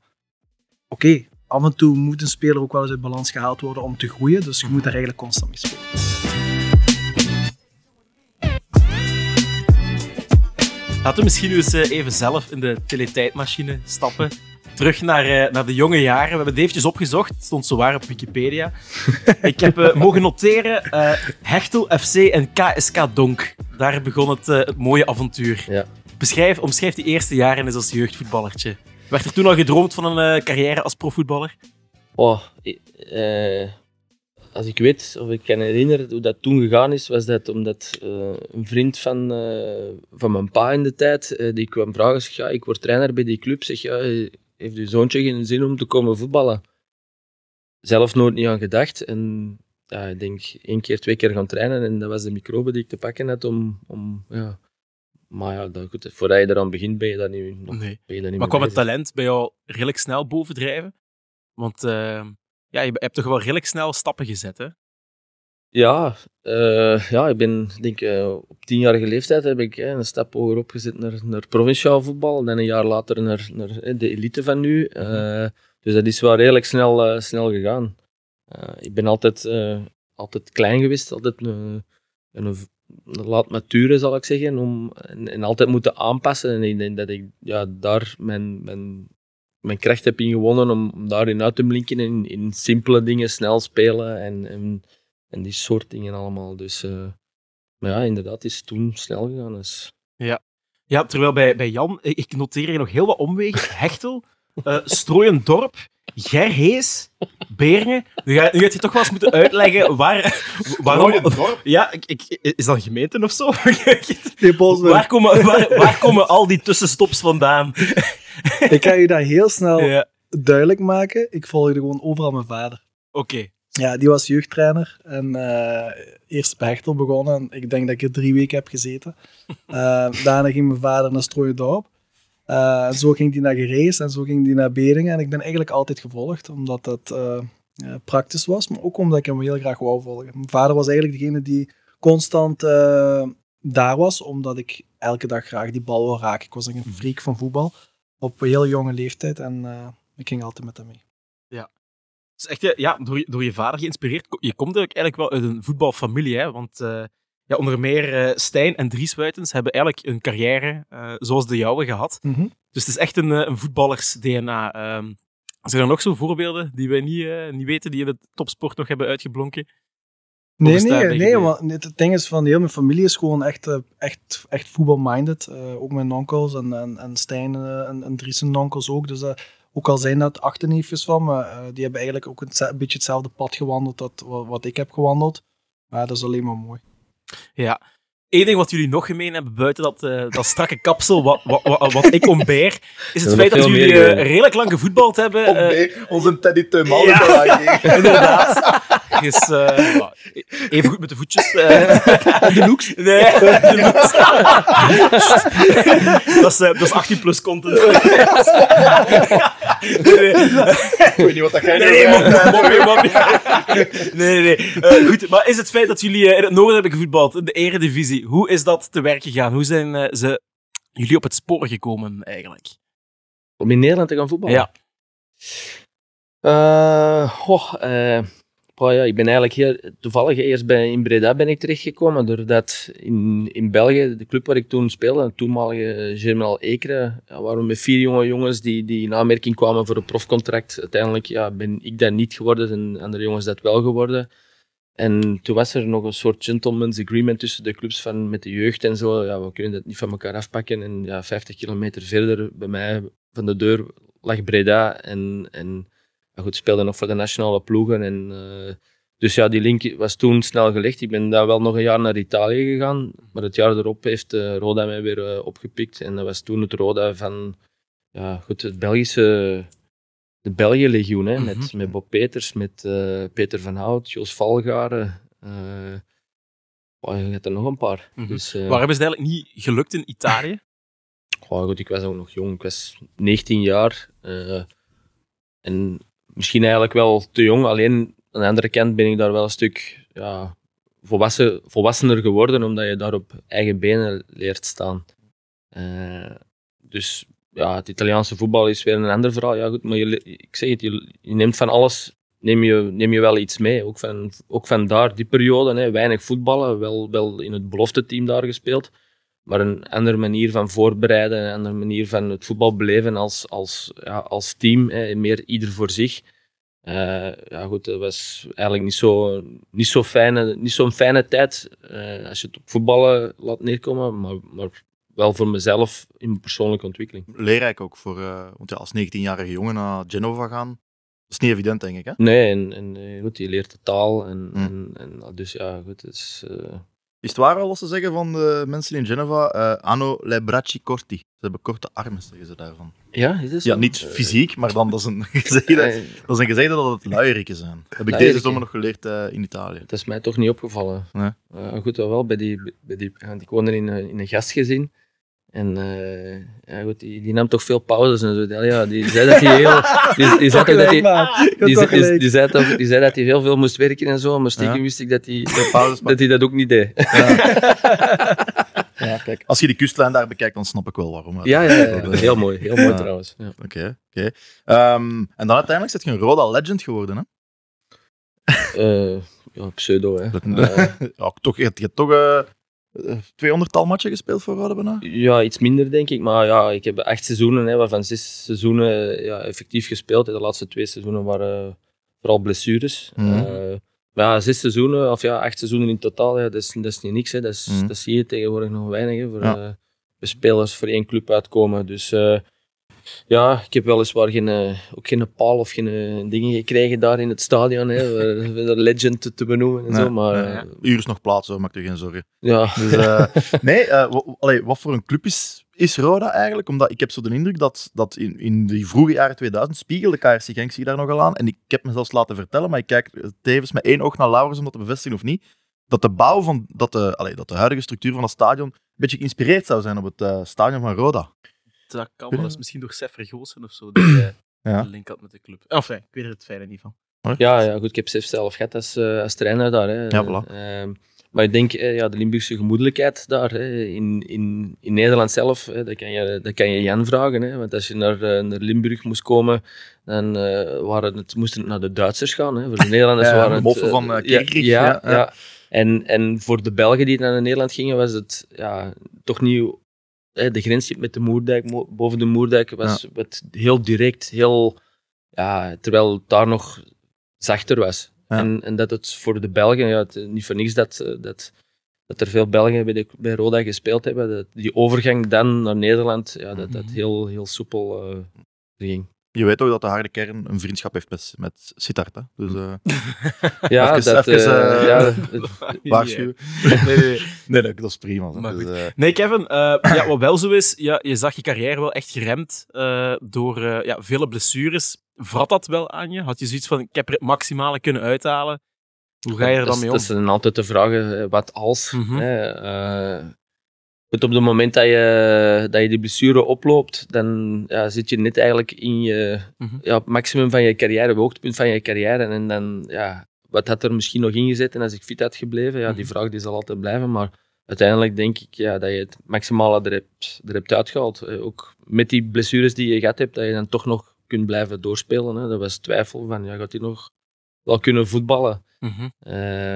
oké, af en toe moet een speler ook wel eens uit balans gehaald worden om te groeien. Dus je moet daar eigenlijk constant mee spelen. Laten we misschien nu eens eh, even zelf in de teletijdmachine stappen. Terug naar, eh, naar de jonge jaren. We hebben het eventjes opgezocht. Het stond zowaar op Wikipedia. Ik heb eh, mogen noteren Hechtel FC en KSK Donk. Daar begon het, het mooie avontuur. Ja. Beschrijf, omschrijf die eerste jaren eens als jeugdvoetballertje. Werd er toen al gedroomd van een carrière als profvoetballer? Oh, eh, als ik weet of ik kan herinneren hoe dat toen gegaan is, was dat omdat eh, een vriend van, eh, van mijn pa in de tijd, eh, die kwam vragen, zeg, ja, ik word trainer bij die club, zeg, ja, heeft uw zoontje geen zin om te komen voetballen? Zelf nooit niet aan gedacht en ja, ik denk één keer, twee keer gaan trainen en dat was de microbe die ik te pakken had om, om ja... Maar ja, dat, goed, voordat je eraan begint, ben je dat niet, nog, Nee. ben je niet Maar kwam het talent bij jou redelijk snel bovendrijven? Want ja, je hebt toch wel redelijk snel stappen gezet, hè? Ja, eh, ja, ik ben denk eh, op tienjarige leeftijd heb ik een stap hoger opgezet naar, naar provinciaal voetbal. Dan een jaar later naar, naar de elite van nu. Eh, dus dat is wel redelijk snel, snel gegaan. Ik ben altijd, altijd klein geweest, altijd een, een, een laat mature zal ik zeggen. Om, en, en altijd moeten aanpassen. En ik denk dat ik ja, daar mijn, mijn, mijn kracht heb in gewonnen om, daarin uit te blinken. In, in simpele dingen, snel spelen en, en en die soort dingen allemaal. Dus, eh, maar ja, inderdaad, het is toen snel gegaan. Dus. Ja, terwijl bij, bij Jan, ik noteer hier nog heel wat omwegen. Hechtel, eh Strooiendorp, Gerhees, Beringen. Nu ga, nu gaat je toch wel eens moeten uitleggen waar, waarom... Ja, ik, ik, is dat een gemeente of zo? waar, komen, waar, waar komen al die tussenstops vandaan? Ik ga je dat heel snel Ja, duidelijk maken. Ik volgde gewoon overal mijn vader. Oké. Ja, die was jeugdtrainer en eh, eerst bij Hechtel begonnen. En ik denk dat ik er drie weken heb gezeten. Eh, daarna ging mijn vader naar Strooiendorp. Eh, en zo ging die naar Gerees en zo ging die naar Beringen. En ik ben eigenlijk altijd gevolgd, omdat dat eh, praktisch was, maar ook omdat ik hem heel graag wou volgen. Mijn vader was eigenlijk degene die constant eh, daar was, omdat ik elke dag graag die bal wil raken. Ik was een freak van voetbal op een heel jonge leeftijd en eh, ik ging altijd met hem mee. Dus echt, eh, ja, door, je- door je vader geïnspireerd. Je komt eigenlijk eigenlijk wel uit een voetbalfamilie, hè? Want eh, ja, onder meer Stijn en Dries Wuitens hebben eigenlijk een carrière zoals de jouwe gehad. Dus het is echt een, een voetballers-DNA. Ehm, zijn er nog zo voorbeelden die wij niet, niet weten, die in de topsport nog hebben uitgeblonken? Nee, nee, nee want het ding is van heel mijn familie is gewoon echt, eh, echt, echt voetbalminded. Eh, ook mijn onkels en, en, en Stijn eh, en, en Dries onkels ook. Dus ook al zijn dat achterneefjes van me, die hebben eigenlijk ook een, een beetje hetzelfde pad gewandeld dat, wat, wat ik heb gewandeld. Maar dat is alleen maar mooi. Ja. Eén ding wat jullie nog gemeen hebben, buiten dat, eh, dat strakke kapsel wat, wat, wat, wat ik ontbeer, is het feit dat jullie gedaan. redelijk lang gevoetbald hebben. eh, Nee, onze Teddy Teumal. Ja. Inderdaad. Is, eh, even goed met de voetjes. eh. de looks? Nee, de looks. dat, is, dat is 18 plus content. nee, Ik weet niet wat dat jij nee, nee, nee, nee, nee. Eh, goed, maar is het feit dat jullie in het noorden hebben gevoetbald, in de eredivisie, hoe is dat te werk gegaan? Hoe zijn eh, ze jullie op het spoor gekomen, eigenlijk? Om in Nederland te gaan voetballen? Ja. Goh, ja, ik ben eigenlijk heel toevallig eerst bij, in Breda ben ik terechtgekomen, doordat in, in België, de club waar ik toen speelde, een toenmalige Germinal Ekeren, ja, waren we met vier jonge jongens die, die in aanmerking kwamen voor een profcontract. Uiteindelijk ja, ben ik dat niet geworden en andere jongens dat wel geworden. En toen was er nog een soort gentleman's agreement tussen de clubs van met de jeugd en zo. Ja, we kunnen dat niet van elkaar afpakken. En ja, 50 kilometer verder bij mij van de deur lag Breda. En, en goed, speelde nog voor de nationale ploegen. En, eh, dus ja, die link was toen snel gelegd. Ik ben daar wel nog een jaar naar Italië gegaan. Maar het jaar erop heeft eh, Roda mij weer eh, opgepikt. En dat was toen het Roda van ja, goed, het Belgische de België-legioen, hè, met, Mhm. met Bob Peters, met eh, Peter van Hout, Jos Valgaren. eh oh, je hebt er nog een paar. Mhm. Dus, eh, Waarom is het eigenlijk niet gelukt in Italië? Goed, ik was ook nog jong. Ik was 19 jaar. en misschien eigenlijk wel te jong. Alleen aan de andere kant ben ik daar wel een stuk ja, volwassen, volwassener geworden, omdat je daar op eigen benen leert staan. Dus ja, het Italiaanse voetbal is weer een ander verhaal. Ja, goed, maar je, ik zeg het, je, neemt van alles neem je, neem je wel iets mee. Ook van, ook van daar, die periode. Hè, weinig voetballen, wel, wel in het belofteteam daar gespeeld. Maar een andere manier van voorbereiden, een andere manier van het voetbal beleven als, als, ja, als team. Hè, meer ieder voor zich. Eh, ja, goed, dat was eigenlijk niet zo'n niet zo fijne, niet fijne tijd eh, als je het op voetballen laat neerkomen, maar, maar wel voor mezelf in mijn persoonlijke ontwikkeling. Leerrijk ook voor, eh, want ja, als 19-jarige jongen naar Genova gaan, dat is niet evident, denk ik. Hè? Nee, en, en eh, goed, je leert de taal. En, Hmm. en, en dus ja, goed, het is... Is het waar al wat ze zeggen van de mensen in Genova? eh hanno le bracci corti. Ze hebben korte armen, zeggen ze daarvan. ja, is het zo? Ja, niet fysiek, maar dan dat is een gezegde, dat, is een gezegde dat het luieriken zijn. Heb ik deze zomer nog geleerd in Italië. Dat is mij toch niet opgevallen. Nee. Goed, wel, bij die, bij die, ik woonde in, in een gastgezin. En eh, ja, goed, die, die nam toch veel pauzes en zo. Ja, die zei dat hij heel... Die, die, zei toch dat hij, die, zei- die, die zei toch, die zei dat hij heel veel moest werken en zo, maar stiekem Ja. wist ik dat hij, Pauzes, dat hij dat ook niet deed. ja, kijk. Als je die kustlijn daar bekijkt, dan snap ik wel waarom. Ja, ja, heel mooi. Heel mooi Ja. trouwens. Ja. Oké, oké. Ehm, en dan uiteindelijk zit je een Roda legend geworden, hè? Eh, ja, pseudo, hè. Dat- ja, toch, je hebt, je hebt toch eh 200-tal matchen gespeeld voor bijna? Ja, iets minder denk ik. Maar ja, ik heb acht seizoenen, hè, waarvan zes seizoenen ja, effectief gespeeld. De laatste twee seizoenen waren eh, vooral blessures. Mhm. Eh, maar ja, zes seizoenen, of ja, acht seizoenen in totaal, ja, dat, is, dat is niet niks. Hè. Dat, is, Mhm. dat zie je tegenwoordig nog weinig. Hè, voor Ja. eh, spelers voor één club uitkomen. Dus ja, ik heb weliswaar geen, eh, ook geen paal of geen eh, dingen gekregen daar in het stadion. Hè, de legend te, te benoemen en Nee, zo. Maar nee. eh, Uur is nog plaats, hoor, maak je geen zorgen. ja, Dus, eh, nee, allee, wat voor een club is, is Roda eigenlijk? Omdat ik heb zo de indruk dat, dat in, in de vroege jaren 2000 spiegelde KRC Genk zich daar nogal aan. En ik heb me zelfs laten vertellen, maar ik kijk tevens met één oog naar Laurens om dat te bevestigen of niet, dat de bouw van, dat de, allee, dat de huidige structuur van het stadion een beetje geïnspireerd zou zijn op het stadion van Roda. Dat kan wel eens misschien door Sef Vergoosen of zo, die eh, Ja. een link had met de club. Enfin, ik weet er het fijne niet van. Ja, ja, goed. Ik heb Sef zelf gehad als, eh, als trainer daar. Hè. Ja, voilà. Ehm, maar ik denk, eh, ja, de Limburgse gemoedelijkheid daar, hè, in, in, in Nederland zelf, hè, dat, kan je, dat kan je Jan vragen. Hè. Want als je naar, naar Limburg moest komen, dan eh, waren het, moesten het naar de Duitsers gaan. Hè. Voor de Nederlanders Ja, waren de het... moffen van, ja, Kerkrich, ja, ja, ja, ja. En, en voor de Belgen die naar Nederland gingen, was het ja, toch niet... De grens met de Moerdijk, mo- boven de Moerdijk, was wat heel direct, heel... Ja, terwijl het daar nog zachter was. En, en dat het voor de Belgen, ja, het, niet voor niks dat, eh, dat, dat er veel Belgen bij, de, bij Roda gespeeld hebben, dat die overgang dan naar Nederland, ja, dat dat Mhm. heel, heel soepel eh, ging. Je weet ook dat de harde kern een vriendschap heeft met, met Sittard. Hè? Dus eh Ja, Even- dat, even, eh, eh, ja, waarschuwen. Nee, nee, nee. Nee, nee, dat is prima. Maar Dus, goed. eh, Nee, Kevin, eh, ja, wat wel zo is, ja, je zag je carrière wel echt geremd eh, door eh, ja, vele blessures. Vrat dat wel aan je? Had je zoiets van, ik heb er het maximale kunnen uithalen? Hoe ga je er dan is- mee om? Dat zijn altijd de vragen, wat als. Mhm. hè, goed, op het moment dat je, dat je die blessure oploopt, dan ja, zit je net eigenlijk in je, Mhm. ja, op het maximum van je carrière, het hoogtepunt van je carrière. En dan, ja, wat had er misschien nog ingezet en als ik fit had gebleven? Ja, die Mhm. vraag die zal altijd blijven, maar uiteindelijk denk ik ja, dat je het maximale er hebt, er hebt uitgehaald. Eh, Ook met die blessures die je gehad hebt, dat je dan toch nog kunt blijven doorspelen. Hè. Dat was twijfel van, ja, gaat hij nog wel kunnen voetballen? Mhm. Eh,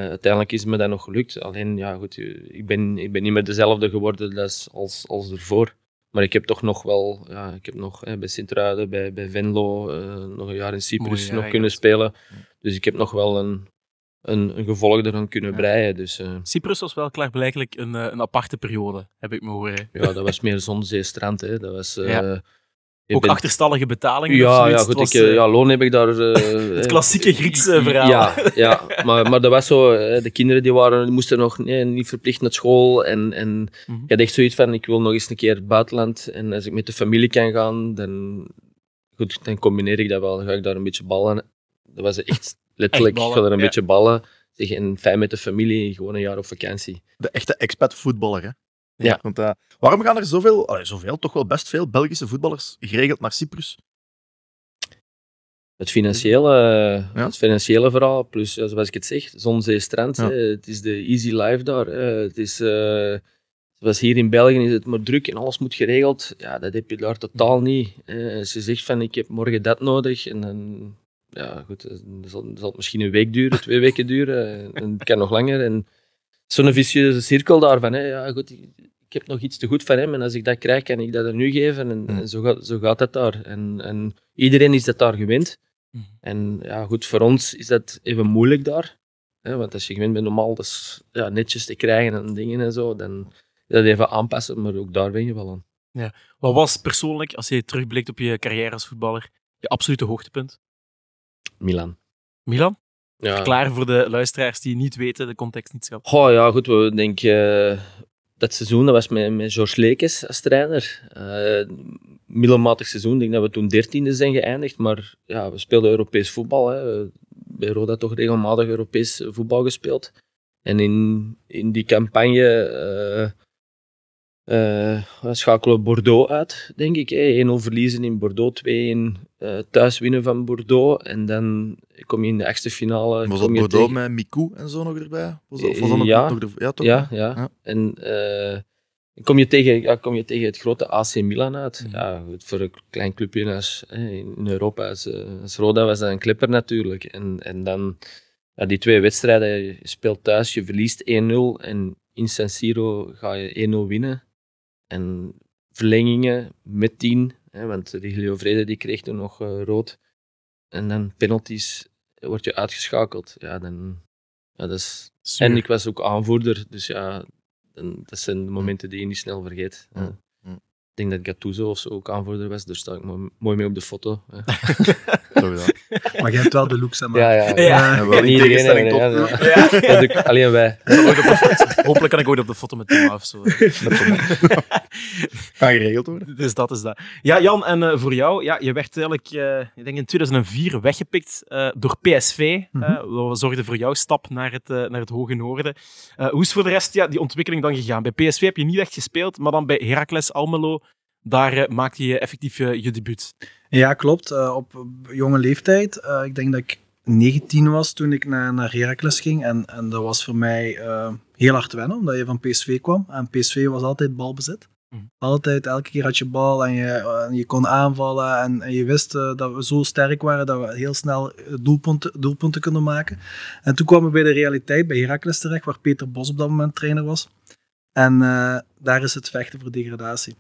uiteindelijk is me dat nog gelukt. Alleen, ja, goed, eh, ik ben, ik ben niet meer dezelfde geworden als, als, als ervoor. Maar ik heb toch nog wel, ja, ik heb nog hè, bij Sint-Truiden, bij, bij Venlo, eh, nog een jaar in Cyprus nog kunnen spelen. Dus ik heb nog wel een, een, een gevolg ervan kunnen Ja. breien. Dus Cyprus was wel klaarblijkelijk een, een aparte periode, heb ik me horen. ja, dat was meer zon, zee, strand. Hè. Dat was, Ook bent- achterstallige betalingen Ja, ja, Het goed, was, ik, eh, eh, ja, loon heb ik daar... eh, het klassieke Griekse verhaal. Ja, ja maar, maar dat was zo. De kinderen die waren, die moesten nog nee, niet verplicht naar school. En, en Mhm. ik had echt zoiets van, ik wil nog eens een keer het buitenland. En als ik met de familie kan gaan, dan, goed, dan combineer ik dat wel. Dan ga ik daar een beetje ballen. Dat was echt letterlijk, ballen, ik ga daar een ja. beetje ballen. En fijn met de familie, gewoon een jaar op vakantie. de echte expat voetballer. Hè? Ja. Want, eh, waarom gaan er zoveel, allee, zoveel, toch wel best veel Belgische voetballers geregeld naar Cyprus? Het financiële, Ja. het financiële verhaal, plus zoals ik het zeg, zon, zee, strand. Ja. Het is de easy life daar. Het is, eh, zoals hier in België is het maar druk en alles moet geregeld. Ja, dat heb je daar totaal niet. Als je zegt van ik heb morgen dat nodig en dan, ja goed, zal, dan zal het misschien een week duren, twee weken duren en het kan nog langer. En zo'n vicieuze cirkel daarvan. Hè. Ja, goed, ik, ik heb nog iets te goed van hem en als ik dat krijg, kan ik dat aan u geven. En, en zo, gaat, zo gaat dat daar. En, en iedereen is dat daar gewend. Mhm. En ja, goed, voor ons is dat even moeilijk daar. Hè, want als je gewend bent om alles ja, netjes te krijgen en dingen en zo, dan is dat even aanpassen, maar ook daar ben je wel aan. Wat was persoonlijk, als je terugblikt op je carrière als voetballer, je absolute hoogtepunt? Milan. Milan? Ja. Klaar voor de luisteraars die niet weten, de context niet snappen. Goh, ja, goed, we denk eh, dat seizoen dat was met, met George Lekes als trainer. Eh middelmatig seizoen, ik denk dat we toen dertiende zijn geëindigd, maar ja, we speelden Europees voetbal. Hè. Bij Roda toch regelmatig Europees voetbal gespeeld. En in, in die campagne eh, eh, schakelen we Bordeaux uit, denk ik. hè. 1-0 verliezen in Bordeaux, 2-1 eh, thuis winnen van Bordeaux. En dan kom je in de achtste finale. Was dat Bordeaux tegen- met Miku en zo nog erbij? Was dat, was dat ja. nog de- ja, toch? Ja, ja. Ja. En eh, kom, je tegen, ja, kom je tegen het grote AC Milan uit. Mhm. Ja, voor een klein clubje als, in Europa als, eh, als Roda was dat een clipper natuurlijk. En, en dan ja, die twee wedstrijden, je speelt thuis, je verliest 1-0 en in San Siro ga je 1-0 winnen. En verlengingen met 10, hè, want Rigilio Vrede die kreeg toen nog eh, rood. En dan penalties, word je uitgeschakeld. Ja, dan, ja, dat is en ik was ook aanvoerder, dus ja, dan- dat zijn de momenten die je niet snel vergeet. Mm. Ik denk dat Gattuso of zo ook aanvoerder was, daar sta ik mo- mooi mee op de foto. Ja, Sowieso. Maar je hebt wel de looks, hè, man. ja. ja, Ja. Ja, iedereen, ja, ja. Dat doe ik- alleen wij. Hopelijk kan ik ooit op de foto met Thomas of zo. Kan geregeld worden. Dus dat is dat. Ja, Jan, en eh, voor jou, ja, je werd eigenlijk, eh, ik denk in 2004 weggepikt eh, door PSV. Eh, wat zorgde voor jouw stap naar het, naar het Hoge Noorden. Eh, hoe is voor de rest ja, die ontwikkeling dan gegaan? Bij PSV heb je niet echt gespeeld, maar dan bij Heracles Almelo, daar maakte je effectief je, je debuut. Ja, klopt. Eh, op jonge leeftijd. Eh, ik denk dat ik 19 was toen ik naar, naar Heracles ging. En, en dat was voor mij eh, heel hard wennen, omdat je van PSV kwam. En PSV was altijd balbezit. Mhm. Altijd, elke keer had je bal en je, en je kon aanvallen. En, en je wist dat we zo sterk waren dat we heel snel doelpunten, doelpunten konden maken. En toen kwamen we bij de realiteit, bij Heracles terecht, waar Peter Bos op dat moment trainer was. En daar is het vechten voor degradatie.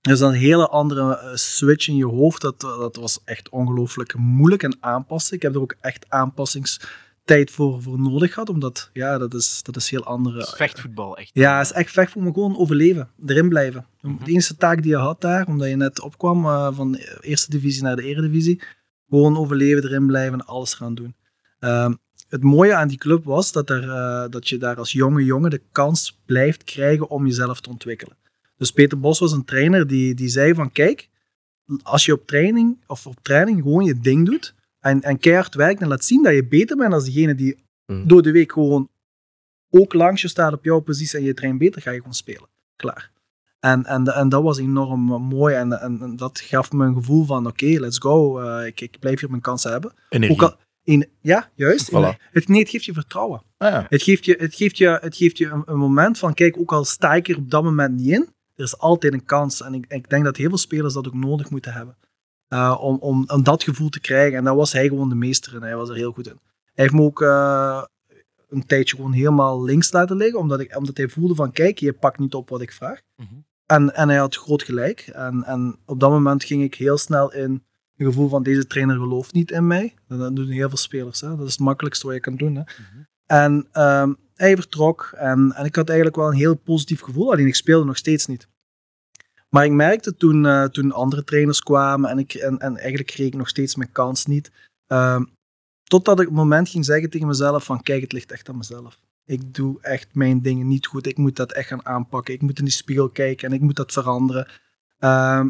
Dus een hele andere eh, switch in je hoofd. Dat, dat was echt ongelooflijk moeilijk en aanpassen. Ik heb er ook echt aanpassingstijd voor, voor nodig gehad, omdat ja, dat is, dat is heel andere. Dus vechtvoetbal, echt. Ja, het is echt vecht voor me gewoon overleven, erin blijven. Mhm. De enige taak die je had daar, omdat je net opkwam eh, van de eerste divisie naar de eredivisie, gewoon overleven, erin blijven en alles gaan doen. Ehm, het mooie aan die club was dat, er, eh, dat je daar als jonge jongen de kans blijft krijgen om jezelf te ontwikkelen. Dus Peter Bos was een trainer die, die zei van kijk, als je op training of op training gewoon je ding doet en, en keihard werkt en laat zien dat je beter bent dan degene die Mhm. door de week gewoon ook langs je staat op jouw positie en je traint beter, ga je gewoon spelen. Klaar. En, en, en dat was enorm mooi en, en, en dat gaf me een gevoel van oké, let's go, eh, ik, ik blijf hier mijn kansen hebben. Energie. Ook al, in, ja, juist. Voilà. Het, nee, het geeft je vertrouwen. Ah, ja. Het geeft je, het geeft je, het geeft je een, een moment van, kijk, ook al sta ik er op dat moment niet in, er is altijd een kans. En ik, ik denk dat heel veel spelers dat ook nodig moeten hebben. Uh, om, om, om dat gevoel te krijgen. En daar was hij gewoon de meester in. Hij was er heel goed in. Hij heeft me ook uh, een tijdje gewoon helemaal links laten liggen, omdat, ik, omdat hij voelde van, kijk, je pakt niet op wat ik vraag. Mm -hmm. en, en hij had groot gelijk. En, en op dat moment ging ik heel snel in een gevoel van, deze trainer gelooft niet in mij. Dat doen heel veel spelers. Hè? Dat is het makkelijkste wat je kan doen. Hè? Mm -hmm. En um, hij vertrok en, en ik had eigenlijk wel een heel positief gevoel, alleen ik speelde nog steeds niet. Maar ik merkte toen, uh, toen andere trainers kwamen en, ik, en, en eigenlijk kreeg ik nog steeds mijn kans niet. Uh, totdat ik op het moment ging zeggen tegen mezelf van kijk, het ligt echt aan mezelf. Ik doe echt mijn dingen niet goed. Ik moet dat echt gaan aanpakken. Ik moet in die spiegel kijken en ik moet dat veranderen. Uh,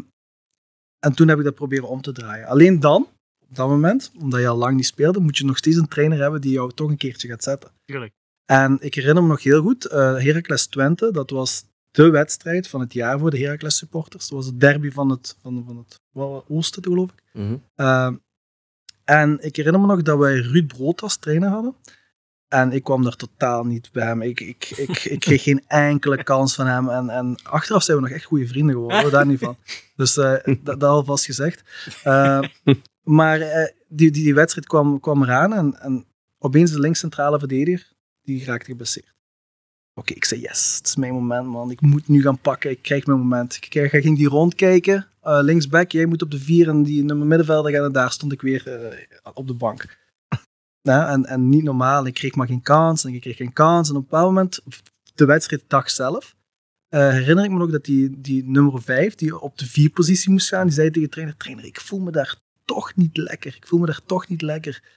en toen heb ik dat proberen om te draaien. Alleen dan, op dat moment, omdat je al lang niet speelde, moet je nog steeds een trainer hebben die jou toch een keertje gaat zetten. Tuurlijk. En ik herinner me nog heel goed, uh, Heracles Twente, dat was de wedstrijd van het jaar voor de Heracles supporters. Dat was het derby van het, van, van het oosten, geloof ik. Mhm. Ehm, en ik herinner me nog dat wij Ruud Brood als trainer hadden. En ik kwam daar totaal niet bij hem. Ik, ik, ik, ik kreeg geen enkele kans van hem. En, en achteraf zijn we nog echt goede vrienden geworden, daar niet van. Dus eh, dat, dat alvast gezegd. Eh, maar eh, die, die, die wedstrijd kwam, kwam eraan en, en opeens de linkscentrale verdediger, die raakte geblesseerd. Oké, ik zei yes, het is mijn moment man. Ik moet nu gaan pakken, ik krijg mijn moment. Ik, ging die rondkijken, eh linksback, jij moet op de vier en die nummer middenvelder gaan. En daar stond ik weer eh, op de bank. En, en niet normaal, ik kreeg maar geen kans en ik kreeg geen kans. En op een bepaald moment, de wedstrijddag zelf, eh, herinner ik me nog dat die, die nummer 5, die op de vier positie moest gaan, die zei tegen de trainer, trainer, ik voel me daar toch niet lekker. Ik voel me daar toch niet lekker.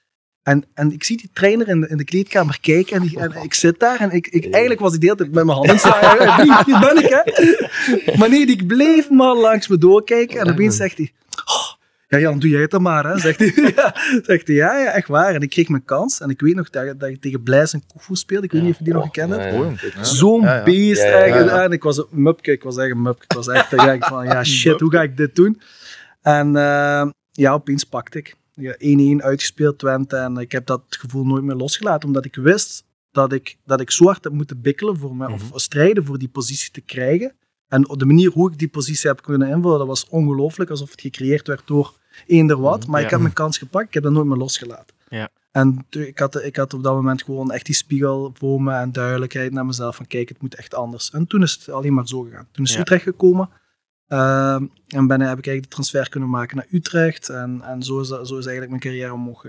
En, en ik zie die trainer in de, in de kleedkamer kijken en, die- en ik zit daar en ik, ik, eigenlijk was ik de hele tijd met mijn handen slaan. Ja, Hier hier ben ik, hè. Maar nee, die bleef maar langs me doorkijken en opeens zegt hij, "Oh, ja Jan, doe jij het dan maar, hè. Zegt hij, ja, zegt hij, ja, ja, echt waar. En ik kreeg mijn kans en ik weet nog dat, dat ik tegen Blijs en Koefoe speelde. Ik weet niet of je die nog gekend hebt. Zo'n Ja, ja. beest Ja, ja, ja. eigenlijk. En ik was een mupke, ik was echt een mupke. Ik was echt van, ja shit, hoe ga ik dit doen? En eh, ja, opeens pakte ik. Ja, 1-1 uitgespeeld Twente en ik heb dat gevoel nooit meer losgelaten, omdat ik wist dat ik, dat ik zo hard heb moeten bikkelen voor me, of strijden voor die positie te krijgen. En de manier hoe ik die positie heb kunnen invullen, dat was ongelooflijk, alsof het gecreëerd werd door eender wat. Maar ik heb mijn kans gepakt, ik heb dat nooit meer losgelaten. Ja. En ik had, ik had op dat moment gewoon echt die spiegel voor me en duidelijkheid naar mezelf van kijk, het moet echt anders. En toen is het alleen maar zo gegaan. Toen is Ja. Utrecht gekomen. Ehm, en ben, heb ik eigenlijk de transfer kunnen maken naar Utrecht. En, en zo, is, dat- zo is eigenlijk mijn carrière omhoog.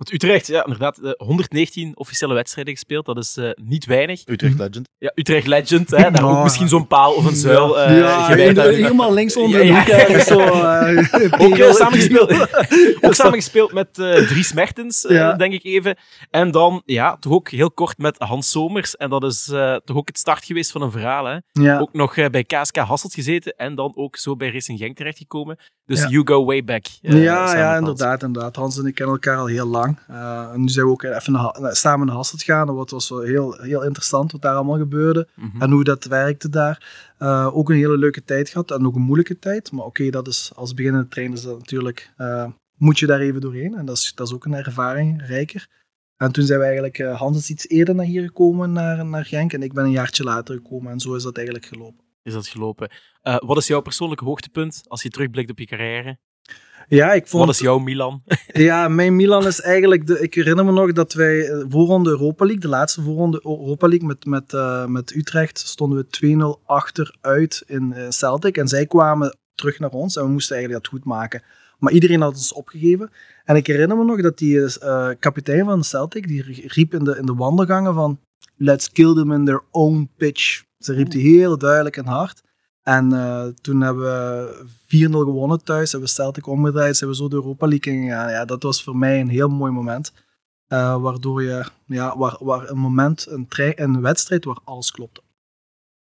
Want Utrecht, ja, inderdaad, eh, 119 officiële wedstrijden gespeeld. Dat is eh, niet weinig. Utrecht Legend. Ja, Utrecht Legend, hè, daar ook misschien zo'n paal of een zuil eh ja, gewijd aan. helemaal links onder Ja, de hoek ergens zo. eh, Ook eh, tegel- samengespeeld, ook samengespeeld met eh Dries Mertens, eh, Ja. denk ik even. En dan, ja, toch ook heel kort met Hans Somers. En dat is eh, toch ook het start geweest van een verhaal. Hè? Ja, Ook nog eh, bij KSK Hasselt gezeten en dan ook zo bij Racing Genk terechtgekomen. Dus Ja. you go way back. eh, ja, ja, inderdaad, inderdaad. Hans en ik kennen elkaar al heel lang. Eh, en nu zijn we ook even naar, samen naar Hasselt gegaan. Dat was wel heel, heel interessant wat daar allemaal gebeurde. Mhm. En hoe dat werkte daar. Eh, ook een hele leuke tijd gehad en ook een moeilijke tijd. Maar oké, dat is als beginnende trainer is dat natuurlijk... eh, moet je daar even doorheen. En dat is, dat is ook een ervaring, rijker. En toen zijn we eigenlijk... Hans is iets eerder naar hier gekomen, naar, naar Genk. En ik ben een jaartje later gekomen. En zo is dat eigenlijk gelopen. Is dat gelopen. Wat is jouw persoonlijke hoogtepunt als je terugblikt op je carrière? Ja, ik vond... Wat is jouw Milan? Ja, mijn Milan is eigenlijk. De, ik herinner me nog dat wij eh, voorronde Europa League, de laatste voorronde Europa League met, met, eh, met Utrecht, stonden we 2-0 achteruit in eh, Celtic. En zij kwamen terug naar ons en we moesten eigenlijk dat goed maken. Maar iedereen had ons opgegeven. En ik herinner me nog dat die kapitein van Celtic, die riep in de, in de wandelgangen van let's kill them in their own pitch. Ze riep die heel duidelijk en hard. En eh, toen hebben we 4-0 gewonnen thuis, hebben we Celtic omgedraaid, zijn we zo de Europa League ingegaan. Ja, dat was voor mij een heel mooi moment. Eh, waardoor je, ja, waar, waar een moment, een, een wedstrijd waar alles klopt.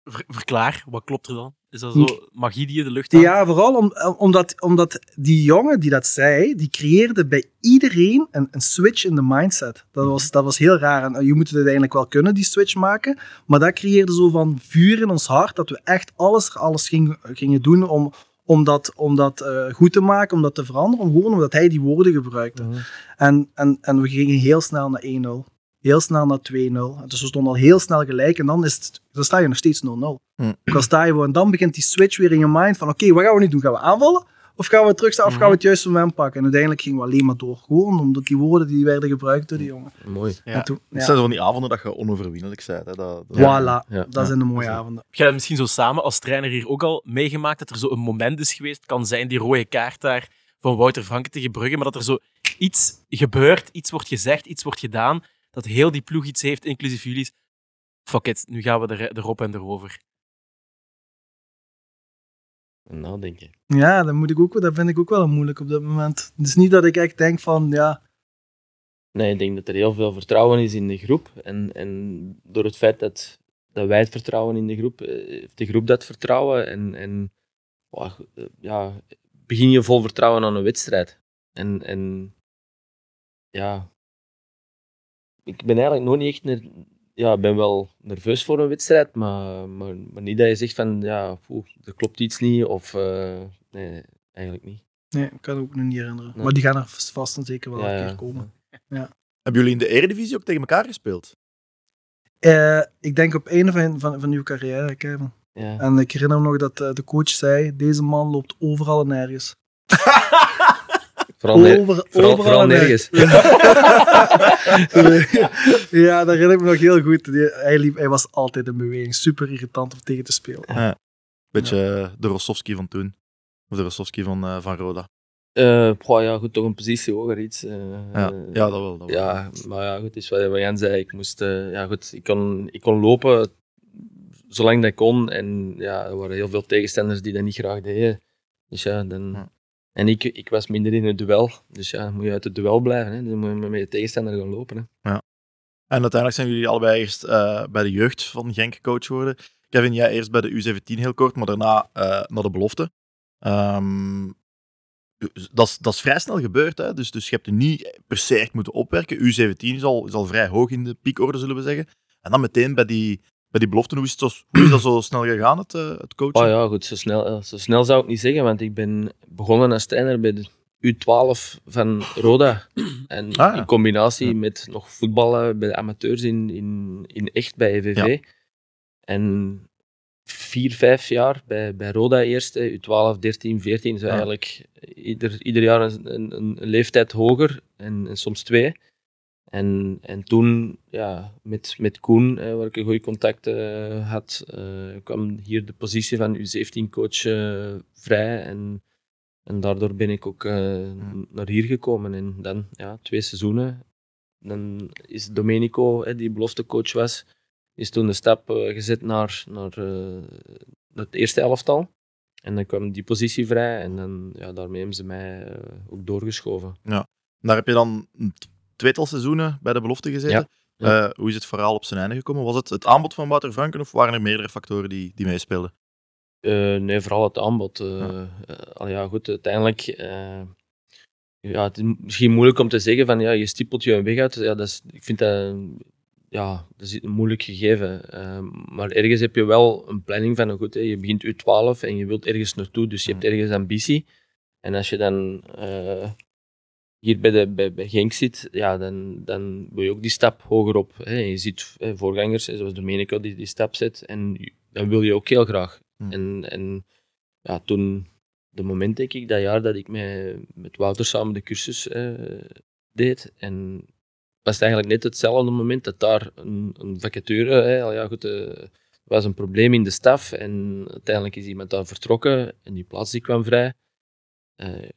Ver- verklaar, wat klopt er dan? Is dat zo magie die je de lucht haalt? Ja, vooral om, omdat, omdat die jongen die dat zei, die creëerde bij iedereen een, een switch in de mindset. Dat was, dat was heel raar. En eh, je moet het uiteindelijk wel kunnen, die switch maken. Maar dat creëerde zo van vuur in ons hart, dat we echt alles, alles gingen, gingen doen om, om dat, om dat eh, goed te maken, om dat te veranderen. Gewoon omdat hij die woorden gebruikte. En, en, en we gingen heel snel naar 1-0. Heel snel naar 2-0. Dus we stonden al heel snel gelijk. En dan, is het, dan sta je nog steeds 0-0. Hm. Dan sta je, en dan begint die switch weer in je mind van oké, wat gaan we nu doen? Gaan we aanvallen? Of gaan we terugstaan? Of gaan we het juiste moment pakken? En uiteindelijk gingen we alleen maar door. Gewoon omdat die woorden die werden gebruikt door die jongen. Mooi. Ja. En toen, Het zijn zo van die avonden dat je onoverwinnelijk bent. Hè. Dat, dat- Voilà, Ja. dat zijn de mooie Ja. avonden. Heb jij misschien zo samen als trainer hier ook al meegemaakt dat er zo een moment is geweest? Het kan zijn die rode kaart daar van Wouter Franke tegen Brugge, maar dat er zo iets gebeurt, iets wordt gezegd, iets wordt gedaan, dat heel die ploeg iets heeft, inclusief jullie. Fuck it, nu gaan we er, erop en erover. Nadenken. Ja, dat, moet ik ook, dat vind ik ook wel moeilijk op dat moment. Het is niet dat ik echt denk van, ja, Nee, ik denk dat er heel veel vertrouwen is in de groep. En, en door het feit dat, dat wij het vertrouwen in de groep, eh, heeft de groep dat vertrouwen. En, en eh, ja, begin je vol vertrouwen aan een wedstrijd. En, en ja, ik ben eigenlijk nog niet echt een, ja, ik ben wel nerveus voor een wedstrijd, maar, maar, maar niet dat je zegt van ja, poeh, er klopt iets niet of eh, nee, eigenlijk niet. Nee, ik kan het ook nog niet herinneren. Nee. Maar die gaan er vast en zeker wel Ja, een ja. keer komen. Hebben jullie in de Eredivisie ook tegen elkaar gespeeld? Eh, ik denk op einde van, van, van uw carrière, Kevin. Ja. En ik herinner me nog dat eh, de coach zei, deze man loopt overal en nergens. Vooral, ne- Over- vooral, nergens. ja, dat herinner ik me nog heel goed. Hij, liep, hij was altijd in beweging. Super irritant om tegen te spelen. Beetje eh, de Rossovski van toen. Of de Rossovski van, eh, van Roda. Eh, goh, ja, goed, toch een positie hoger iets. eh, Ja, ja dat wel. Dat wel. Ja, maar ja, goed, het is wat wat Jan zei. Ik moest, ja, goed, ik kon, ik kon lopen zolang dat ik kon. En ja, er waren heel veel tegenstanders die dat niet graag deden. Dus ja, dan... Ja. En ik, ik was minder in het duel. Dus ja, moet je uit het duel blijven. Hè. Dan moet je met je tegenstander gaan lopen. Hè. En uiteindelijk zijn jullie allebei eerst eh, bij de jeugd van Genk coach geworden. Kevin, jij eerst bij de U17 heel kort, maar daarna eh, naar de belofte. Dat, is, dat is vrij snel gebeurd, hè? Dus, dus je hebt er niet per se echt moeten opwerken. U17 is al, is al vrij hoog in de piekorde, zullen we zeggen. En dan meteen bij die, bij die belofte, hoe is, het zo, hoe is dat zo snel gegaan, het, eh, het coachen? Oh ja, goed, zo snel, eh, zo snel zou ik niet zeggen. Want ik ben begonnen als trainer bij de U12 van Roda. En Ah, ja. in combinatie Ja. met nog voetballen bij de amateurs in, in, in echt bij EVV. En vier, vijf jaar bij, bij Roda eerst, hè, U12, 13, 14, zo Ja. eigenlijk ieder, ieder jaar een, een, een leeftijd hoger en, en soms twee. En, en toen, ja, met, met Koen, hè, waar ik een goede contact eh, had, eh, kwam hier de positie van U17-coach eh, vrij. En, en daardoor ben ik ook eh, naar hier gekomen. En dan, ja, twee seizoenen. Dan is Domenico, die beloftecoach was, is toen de stap eh, gezet naar, naar, eh, het eerste elftal. En dan kwam die positie vrij en dan, ja, daarmee hebben ze mij eh, ook doorgeschoven. Daar heb je dan tweetal seizoenen bij de belofte gezeten. Ja. Eh, hoe is het verhaal op zijn einde gekomen? Was het het aanbod van Wouter Franken of waren er meerdere factoren die, die meespeelden? Eh, nee, vooral het aanbod. eh Ja. ja, goed, uiteindelijk. ja, het is misschien moeilijk om te zeggen van ja, je stippelt je een weg uit. Ja, dat is, ik vind dat, ja, dat is een moeilijk gegeven. Maar ergens heb je wel een planning van, goed, hè, je begint U12 en je wilt ergens naartoe, dus je hebt ergens ambitie. En als je dan hier bij, de, bij, bij Genk zit, ja, dan, dan wil je ook die stap hoger op. Hè. Je ziet hè, voorgangers, zoals Domenico, die die stap zet. En dan wil je ook heel graag. Hmm. En, en ja, toen, de moment denk ik, dat jaar dat ik met, met Wouter samen de cursus eh, deed. En was het eigenlijk net hetzelfde moment dat daar een, een vacature, hè, al ja, goed, eh, was een probleem in de staf. En uiteindelijk is iemand daar vertrokken en die plaats die kwam vrij. Eh,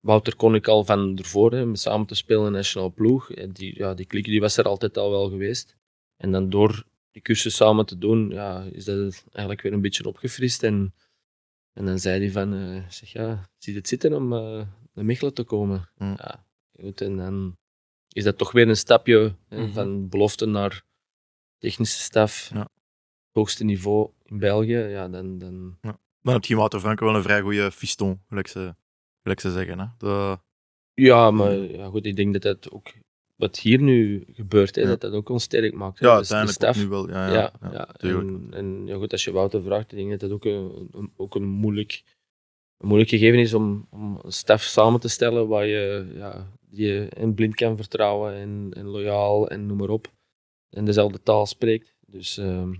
Wouter kon ik al van ervoor, hè, samen te spelen in National Ploeg. Die, ja, die klik die was er altijd al wel geweest. En dan door die cursus samen te doen, ja, is dat eigenlijk weer een beetje opgefrist. En, en dan zei hij van, eh, zeg ja, zie je het zitten om eh, naar Mechelen te komen? Mm. Ja, goed, en dan is dat toch weer een stapje hè, Mhm. van belofte naar technische staf, Ja. hoogste niveau in België. Ja, dan, dan, Dan heb je Wouter Franken wel een vrij goede fiston, gelijk ze, gelijk ze zeggen. Hè? De, Ja, maar ja, goed, ik denk dat dat ook wat hier nu gebeurt, hè, Ja. dat dat ook ons sterk maakt. hè. ja, Dus de uiteindelijk nu wel. Ja, ja, Ja, en, en ja, goed, als je Wouter vraagt, ik denk dat dat ook een, een- ook een moeilijk, een moeilijk gegeven is om, om een staf samen te stellen waar je, ja, die je en blind kan vertrouwen en, en loyaal en noem maar op. En dezelfde taal spreekt. Dus ehm,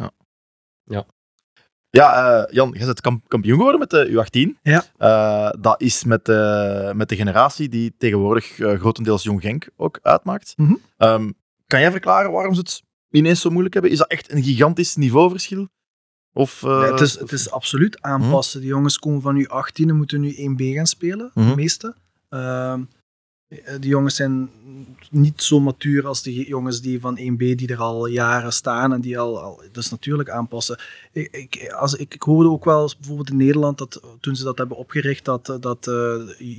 Ja, eh, Jan, jij bent kamp- kampioen geworden met de U18. Ja. Eh, dat is met de, met de generatie die tegenwoordig eh, grotendeels Jong Genk ook uitmaakt. Mhm. Ehm, kan jij verklaren waarom ze het ineens zo moeilijk hebben? Is dat echt een gigantisch niveauverschil? Of, eh, Ja, het, is, het is absoluut aanpassen. Die jongens komen van nu 18 en moeten nu 1B gaan spelen, Mhm. de meeste. Ehm, die jongens zijn niet zo matuur als de jongens die van 1B die er al jaren staan en die al, dus natuurlijk aanpassen. Ik, ik, als, ik, ik hoorde ook wel bijvoorbeeld in Nederland dat toen ze dat hebben opgericht, dat, dat eh,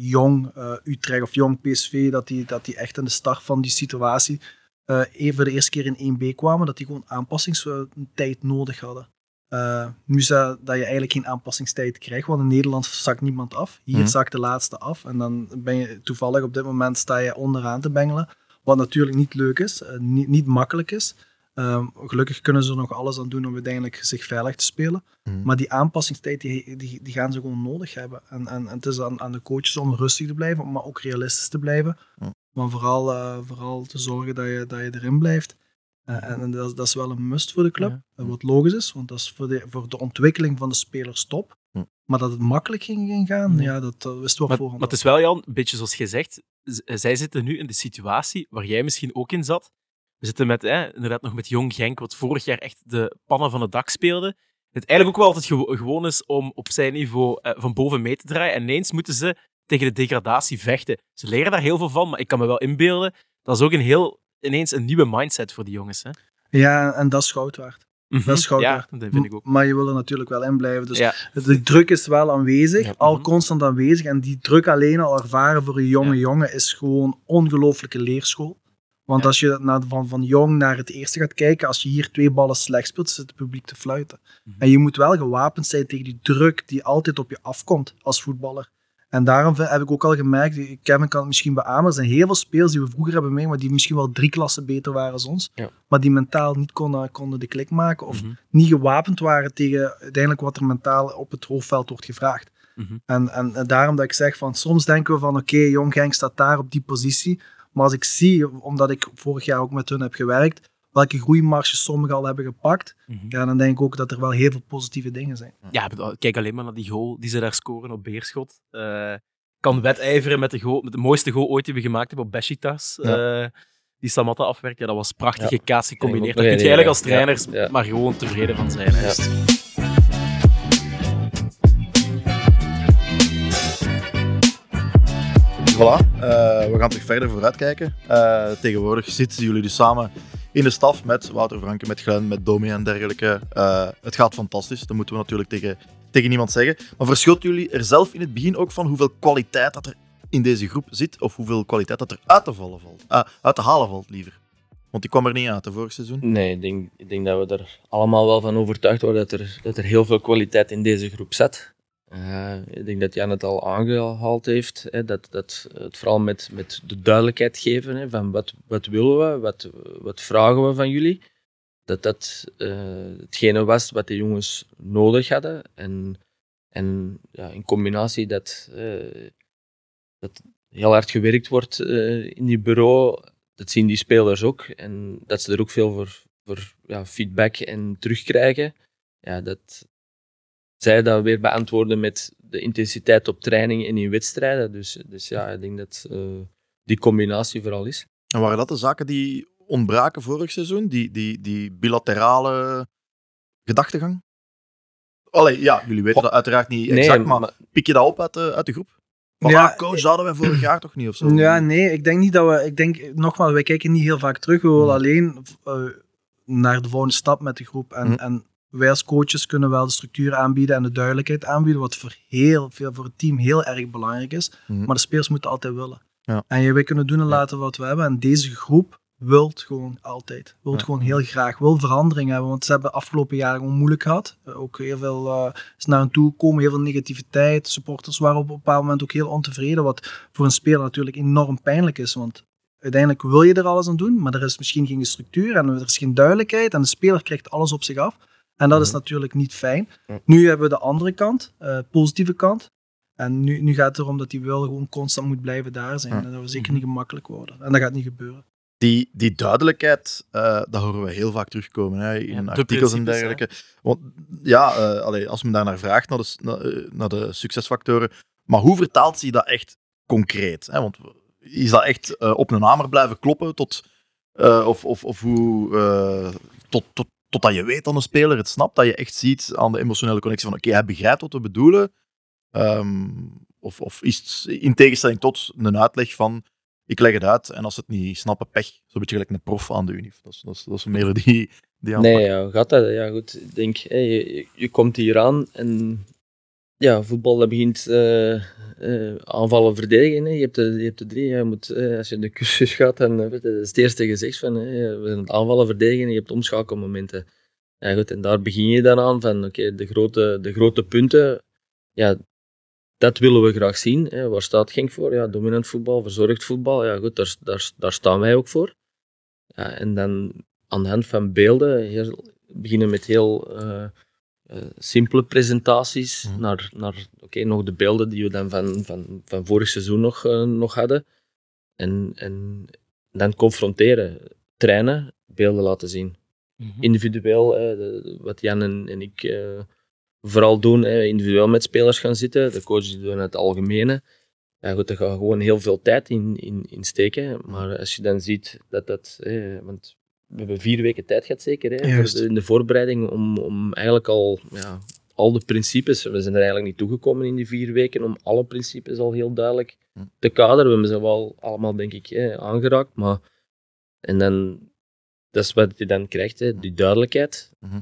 Jong eh, Utrecht of Jong PSV, dat die, dat die echt in de start van die situatie eh even de eerste keer in 1B kwamen, dat die gewoon aanpassingstijd nodig hadden. Eh, nu dat, je eigenlijk geen aanpassingstijd krijgt, want in Nederland zakt niemand af. Hier Mhm. zakt de laatste af. En dan ben je toevallig op dit moment sta je onderaan te bengelen. Wat natuurlijk niet leuk is, eh, niet, niet makkelijk is. Ehm, gelukkig kunnen ze er nog alles aan doen om uiteindelijk zich veilig te spelen. Mhm. Maar die aanpassingstijd die, die, die gaan ze gewoon nodig hebben. En, en, en het is aan, aan de coaches om rustig te blijven, maar ook realistisch te blijven. Ja. Maar vooral, eh, vooral te zorgen dat je, dat je erin blijft. Eh, en en dat, dat is wel een must voor de club. Ja. Eh, Wat logisch is, want dat is voor de, voor de ontwikkeling van de spelers top. Hm. Maar dat het makkelijk ging, ging gaan, Nee. ja, dat, dat wisten we Maar, op maar het is wel, Jan, een beetje zoals je zegt, z- zij zitten nu in de situatie waar jij misschien ook in zat. We zitten met, hè, inderdaad nog met Jong Genk, wat vorig jaar echt de pannen van het dak speelde. Het eigenlijk ook wel altijd gewo- gewoon is om op zijn niveau eh, van boven mee te draaien. En ineens moeten ze tegen de degradatie vechten. Ze leren daar heel veel van, maar ik kan me wel inbeelden, dat is ook een heel, ineens een nieuwe mindset voor die jongens. Hè? Ja, en dat is goud waard. Dat is goud Ja, waard. dat vind ik ook. Maar je wil er natuurlijk wel in blijven. Dus Ja. de druk is wel aanwezig, Ja. al Mhm. constant aanwezig. En die druk alleen al ervaren voor een jonge jongen is gewoon ongelooflijke leerschool. Want als je naar, van, van jong naar het eerste gaat kijken, als je hier twee ballen slecht speelt, zit het publiek te fluiten. Mhm. En je moet wel gewapend zijn tegen die druk die altijd op je afkomt als voetballer. En daarom heb ik ook al gemerkt, Kevin kan het misschien beamen, er zijn heel veel spelers die we vroeger hebben mee, maar die misschien wel drie klassen beter waren als ons. Ja. Maar die mentaal niet konden, konden de klik maken of Mhm. niet gewapend waren tegen uiteindelijk wat er mentaal op het hoofdveld wordt gevraagd. Mhm. En, en, en daarom dat ik zeg van soms denken we van oké, Jong Genk staat daar op die positie. Maar als ik zie, omdat ik vorig jaar ook met hun heb gewerkt, welke groeimarges sommigen al hebben gepakt, Mhm. ja, dan denk ik ook dat er wel heel veel positieve dingen zijn. Ja, kijk alleen maar naar die goal die ze daar scoren op Beerschot. Eh, kan wedijveren met de, goal, met de mooiste goal ooit die we gemaakt hebben op Besiktas. Eh, die Samatta afwerkt. Ja, dat was prachtige kaas gecombineerd. Daar Ja, kun je ja, eigenlijk als ja. trainers Ja, ja. maar gewoon tevreden van zijn. hè. Ja. Voilà, eh, we gaan terug verder vooruitkijken. Eh tegenwoordig zitten jullie dus samen in de staf met Wouter Franke, met Glenn, met Domi en dergelijke. Eh, het gaat fantastisch, dat moeten we natuurlijk tegen, tegen niemand zeggen. Maar verschoten jullie er zelf in het begin ook van hoeveel kwaliteit dat er in deze groep zit? Of hoeveel kwaliteit dat er uit te, vallen valt? Ah, uit te halen valt, liever. Want die kwam er niet uit, de vorig seizoen. Nee, ik denk, ik denk dat we er allemaal wel van overtuigd worden dat er, dat er heel veel kwaliteit in deze groep zit. Eh, ik denk dat Jan het al aangehaald heeft, hè, dat, dat het vooral met, met de duidelijkheid geven hè, van wat, wat willen we, wat, wat vragen we van jullie. Dat dat eh, hetgene was wat de jongens nodig hadden. En, en ja, in combinatie dat, eh, dat heel hard gewerkt wordt in die bureau, dat zien die spelers ook. En dat ze er ook veel voor, voor ja, feedback en terugkrijgen. Ja, dat zij dat weer beantwoorden met de intensiteit op training en in wedstrijden. Dus, dus ja, ik denk dat eh, die combinatie vooral is. En waren dat de zaken die ontbraken vorig seizoen? Die, die, die bilaterale gedachtegang? Allee, ja, jullie weten dat uiteraard niet exact, maar, pik je dat op uit de, uit de groep? Maar Ja, coach, hadden wij vorig jaar toch niet of zo? Ja, nee, ik denk niet dat we. Ik denk nogmaals, wij kijken niet heel vaak terug. We willen Hmm. alleen eh, naar de volgende stap met de groep. En, Hmm. en wij als coaches kunnen wel de structuur aanbieden en de duidelijkheid aanbieden, wat voor heel veel voor het team heel erg belangrijk is. Mhm. Maar de spelers moeten altijd willen. Ja. En wij kunnen doen en laten wat we hebben. En deze groep wilt gewoon altijd. Wilt Ja. gewoon heel graag. Wil verandering hebben. Want ze hebben afgelopen jaren gewoon moeilijk gehad. Eh, Ook heel veel eh, is naar hen toe gekomen. Heel veel negativiteit. Supporters waren op een bepaald moment ook heel ontevreden. Wat voor een speler natuurlijk enorm pijnlijk is. Want uiteindelijk wil je er alles aan doen. Maar er is misschien geen structuur. En er is geen duidelijkheid. En de speler krijgt alles op zich af. En dat is natuurlijk niet fijn. Nu hebben we de andere kant. eh, positieve kant. En nu, nu gaat het erom dat die wel gewoon constant moet blijven daar zijn. En dat we zeker niet gemakkelijk worden. En dat gaat niet gebeuren. Die, die duidelijkheid, eh dat horen we heel vaak terugkomen hè, in Ja, de artikels en dergelijke. Want ja, eh, allee, als men daar naar vraagt, naar de, naar, de succesfactoren, maar hoe vertaalt zich dat echt concreet? Hè? Want is dat echt op een hamer blijven kloppen tot, eh, of, of, of hoe, eh, tot, tot, totdat je weet aan een speler het snapt, dat je echt ziet aan de emotionele connectie van oké, hij begrijpt wat we bedoelen. Ehm, of, of is in tegenstelling tot een uitleg van ik leg het uit en als ze het niet snappen, pech. Zo'n beetje gelijk een prof aan de unief. Dat is, dat is, dat is meer die, die aanpak. Nee, ja, gaat dat? Ja, goed. Ik denk, je- je komt hier aan en ja, voetbal begint eh, eh, aanvallen, verdedigen. Hè. Je, hebt de, je hebt de drie. Je moet, eh, als je de cursus gaat, dan dat is het eerste gezegd van we zijn aanvallen, verdedigen en je hebt omschakelmomenten. Ja, goed, en daar begin je dan aan van oké, de, grote, de grote punten, ja, dat willen we graag zien. Hè. Waar staat Genk voor? Ja, dominant voetbal, verzorgd voetbal. Ja, goed, daar, daar, daar staan wij ook voor. Ja, en dan aan de hand van beelden, heel, beginnen met heel eh, simpele presentaties, Mhm. naar, naar oké, nog de beelden die we dan van, van, van vorig seizoen nog, eh, nog hadden. En, en dan confronteren, trainen, beelden laten zien. Mhm. Individueel, eh, de- wat Jan en, en ik eh, vooral doen, eh, individueel met spelers gaan zitten. De coaches doen het algemene. Ja, goed, daar gaat gewoon heel veel tijd in, in, in steken. Maar als je dan ziet dat dat... Want we hebben vier weken tijd gehad zeker, hè, de, in de voorbereiding, om, om eigenlijk al... Ja, al de principes, we zijn er eigenlijk niet toegekomen in die vier weken, om alle principes al heel duidelijk Hm. te kaderen. We hebben ze wel allemaal, denk ik, eh, aangeraakt. Maar... En dan... Dat is wat je dan krijgt, hè, die duidelijkheid. Mhm.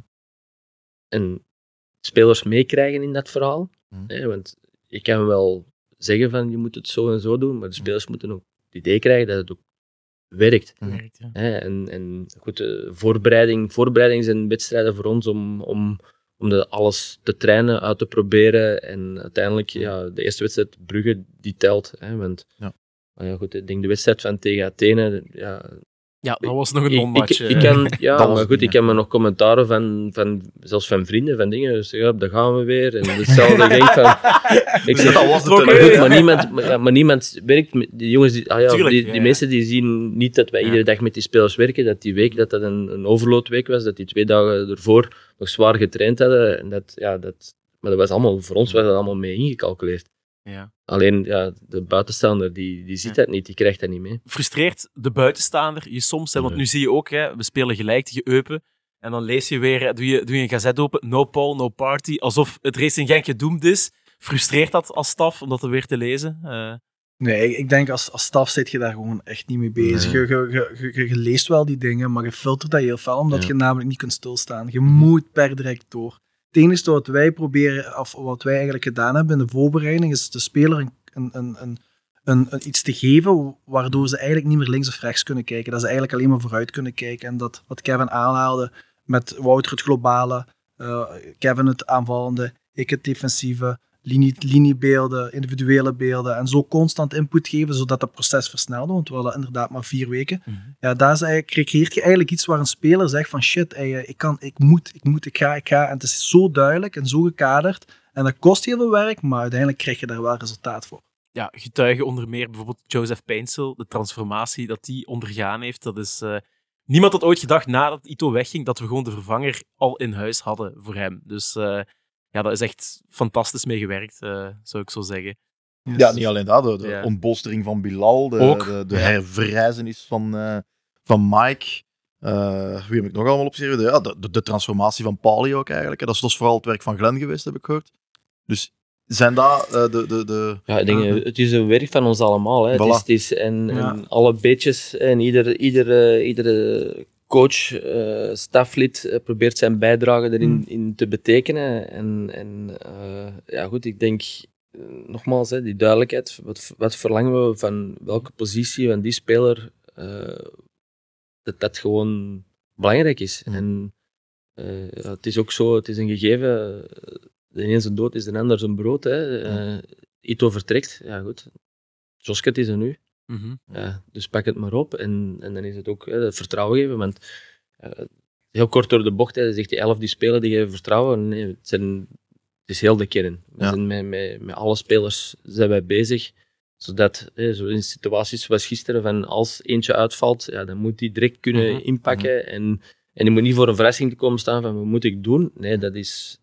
En spelers meekrijgen in dat verhaal. Mhm. Hè, want je kan wel zeggen van je moet het zo en zo doen, maar de spelers moeten ook het idee krijgen dat het ook werkt. Werkt, ja. Hè? En, en goed, de voorbereiding, voorbereiding zijn wedstrijden voor ons om, om, om de, alles te trainen, uit te proberen. En uiteindelijk, ja, de eerste wedstrijd Brugge, die telt. Hè? Want, Ja. maar ja, goed, ik denk de wedstrijd van tegen Athene, ja, Ja, dat was nog een ik, non-match. ik, eh. ik kan, ja, Dat was maar goed, ik heb me nog commentaren van, van, zelfs van vrienden, van dingen. Dus ja, daar gaan we weer. En hetzelfde denk ik van. Ik zeg, Dat was het maar, goed, maar, niemand, maar, niemand werkt met die jongens. Die, ah ja, Tuurlijk, die, ja, die ja. mensen die zien niet dat wij Ja. iedere dag met die spelers werken. Dat die week dat dat een, een overloadweek was. Dat die twee dagen ervoor nog zwaar getraind hadden. En dat, ja, dat, maar dat was allemaal, voor ons was dat allemaal mee ingecalculeerd. Ja. Alleen ja, de buitenstaander die, die ziet Ja. dat niet, die krijgt dat niet mee. frustreert de buitenstaander je soms? Hè? Want nu zie je ook, hè, we spelen gelijk tegen Eupen. En dan lees je weer, doe je, doe je een gazet open, no Paul, no party. Alsof het Racing Genk gedoemd is. Frustreert dat als staf om dat weer te lezen? Eh, Nee, ik denk als, als staf zit je daar gewoon echt niet mee bezig. Nee. Je, je, je, je, je leest wel die dingen, maar je filtert dat heel fel, omdat Ja. je namelijk niet kunt stilstaan. Je moet per direct door. Het enige wat wij proberen, of wat wij eigenlijk gedaan hebben in de voorbereiding, is de speler een, een, een, een, iets te geven waardoor ze eigenlijk niet meer links of rechts kunnen kijken. Dat ze eigenlijk alleen maar vooruit kunnen kijken. En dat wat Kevin aanhaalde met Wouter het globale, eh, Kevin het aanvallende, ik het defensieve, linie, liniebeelden, individuele beelden en zo constant input geven, zodat dat proces versnelde, want we hadden inderdaad maar vier weken. Ja, daar is eigenlijk, creëert je eigenlijk iets waar een speler zegt van shit, ey, eh, ik kan, ik moet, ik moet, ik ga, ik ga. En het is zo duidelijk en zo gekaderd. En dat kost heel veel werk, maar uiteindelijk krijg je daar wel resultaat voor. ja, getuigen onder meer bijvoorbeeld Joseph Painsel, de transformatie dat die ondergaan heeft. Dat is, eh, niemand had ooit gedacht nadat Ito wegging dat we gewoon de vervanger al in huis hadden voor hem. Dus eh, ja, dat is echt fantastisch mee gewerkt, eh, zou ik zo zeggen. Ja, niet alleen dat, de, de Ja. ontbolstering van Bilal, de, Ook, de, de herverrijzenis van, eh, van Mike. Eh, wie heb ik nog allemaal opgeschreven? Ja, de, de, de transformatie van Pauli ook eigenlijk. Dat is, dat is vooral het werk van Glenn geweest, heb ik gehoord. Dus zijn dat eh, de, de, de... Ja, ik denk, het is een werk van ons allemaal. Hè. Het is, het is, en, Ja. en alle beetjes en ieder, iedere, iedere coach, eh, staflid eh, probeert zijn bijdrage erin Mm. in te betekenen. En, en eh, ja, goed, ik denk nogmaals, hè, die duidelijkheid. Wat, wat verlangen we van welke positie van die speler? dat dat gewoon belangrijk is. Mm. En ja, het is ook zo, het is een gegeven. De een zijn dood is de ander zijn brood. Hè. Ito vertrekt, ja goed. Josket is er nu. Mhm. Ja, dus pak het maar op. En, en dan is het ook hè, het vertrouwen geven. Want eh, heel kort door de bocht, hè, zegt die elf die spelen, die geven vertrouwen. Nee, het, zijn, het is heel de kern. We Ja. zijn met, met, met alle spelers zijn wij bezig. Zodat, hè, zo in situaties zoals gisteren, van als eentje uitvalt, ja, dan moet die direct kunnen Mhm. inpakken. En, en die moet niet voor een verrassing te komen staan van, wat moet ik doen? Nee, dat is,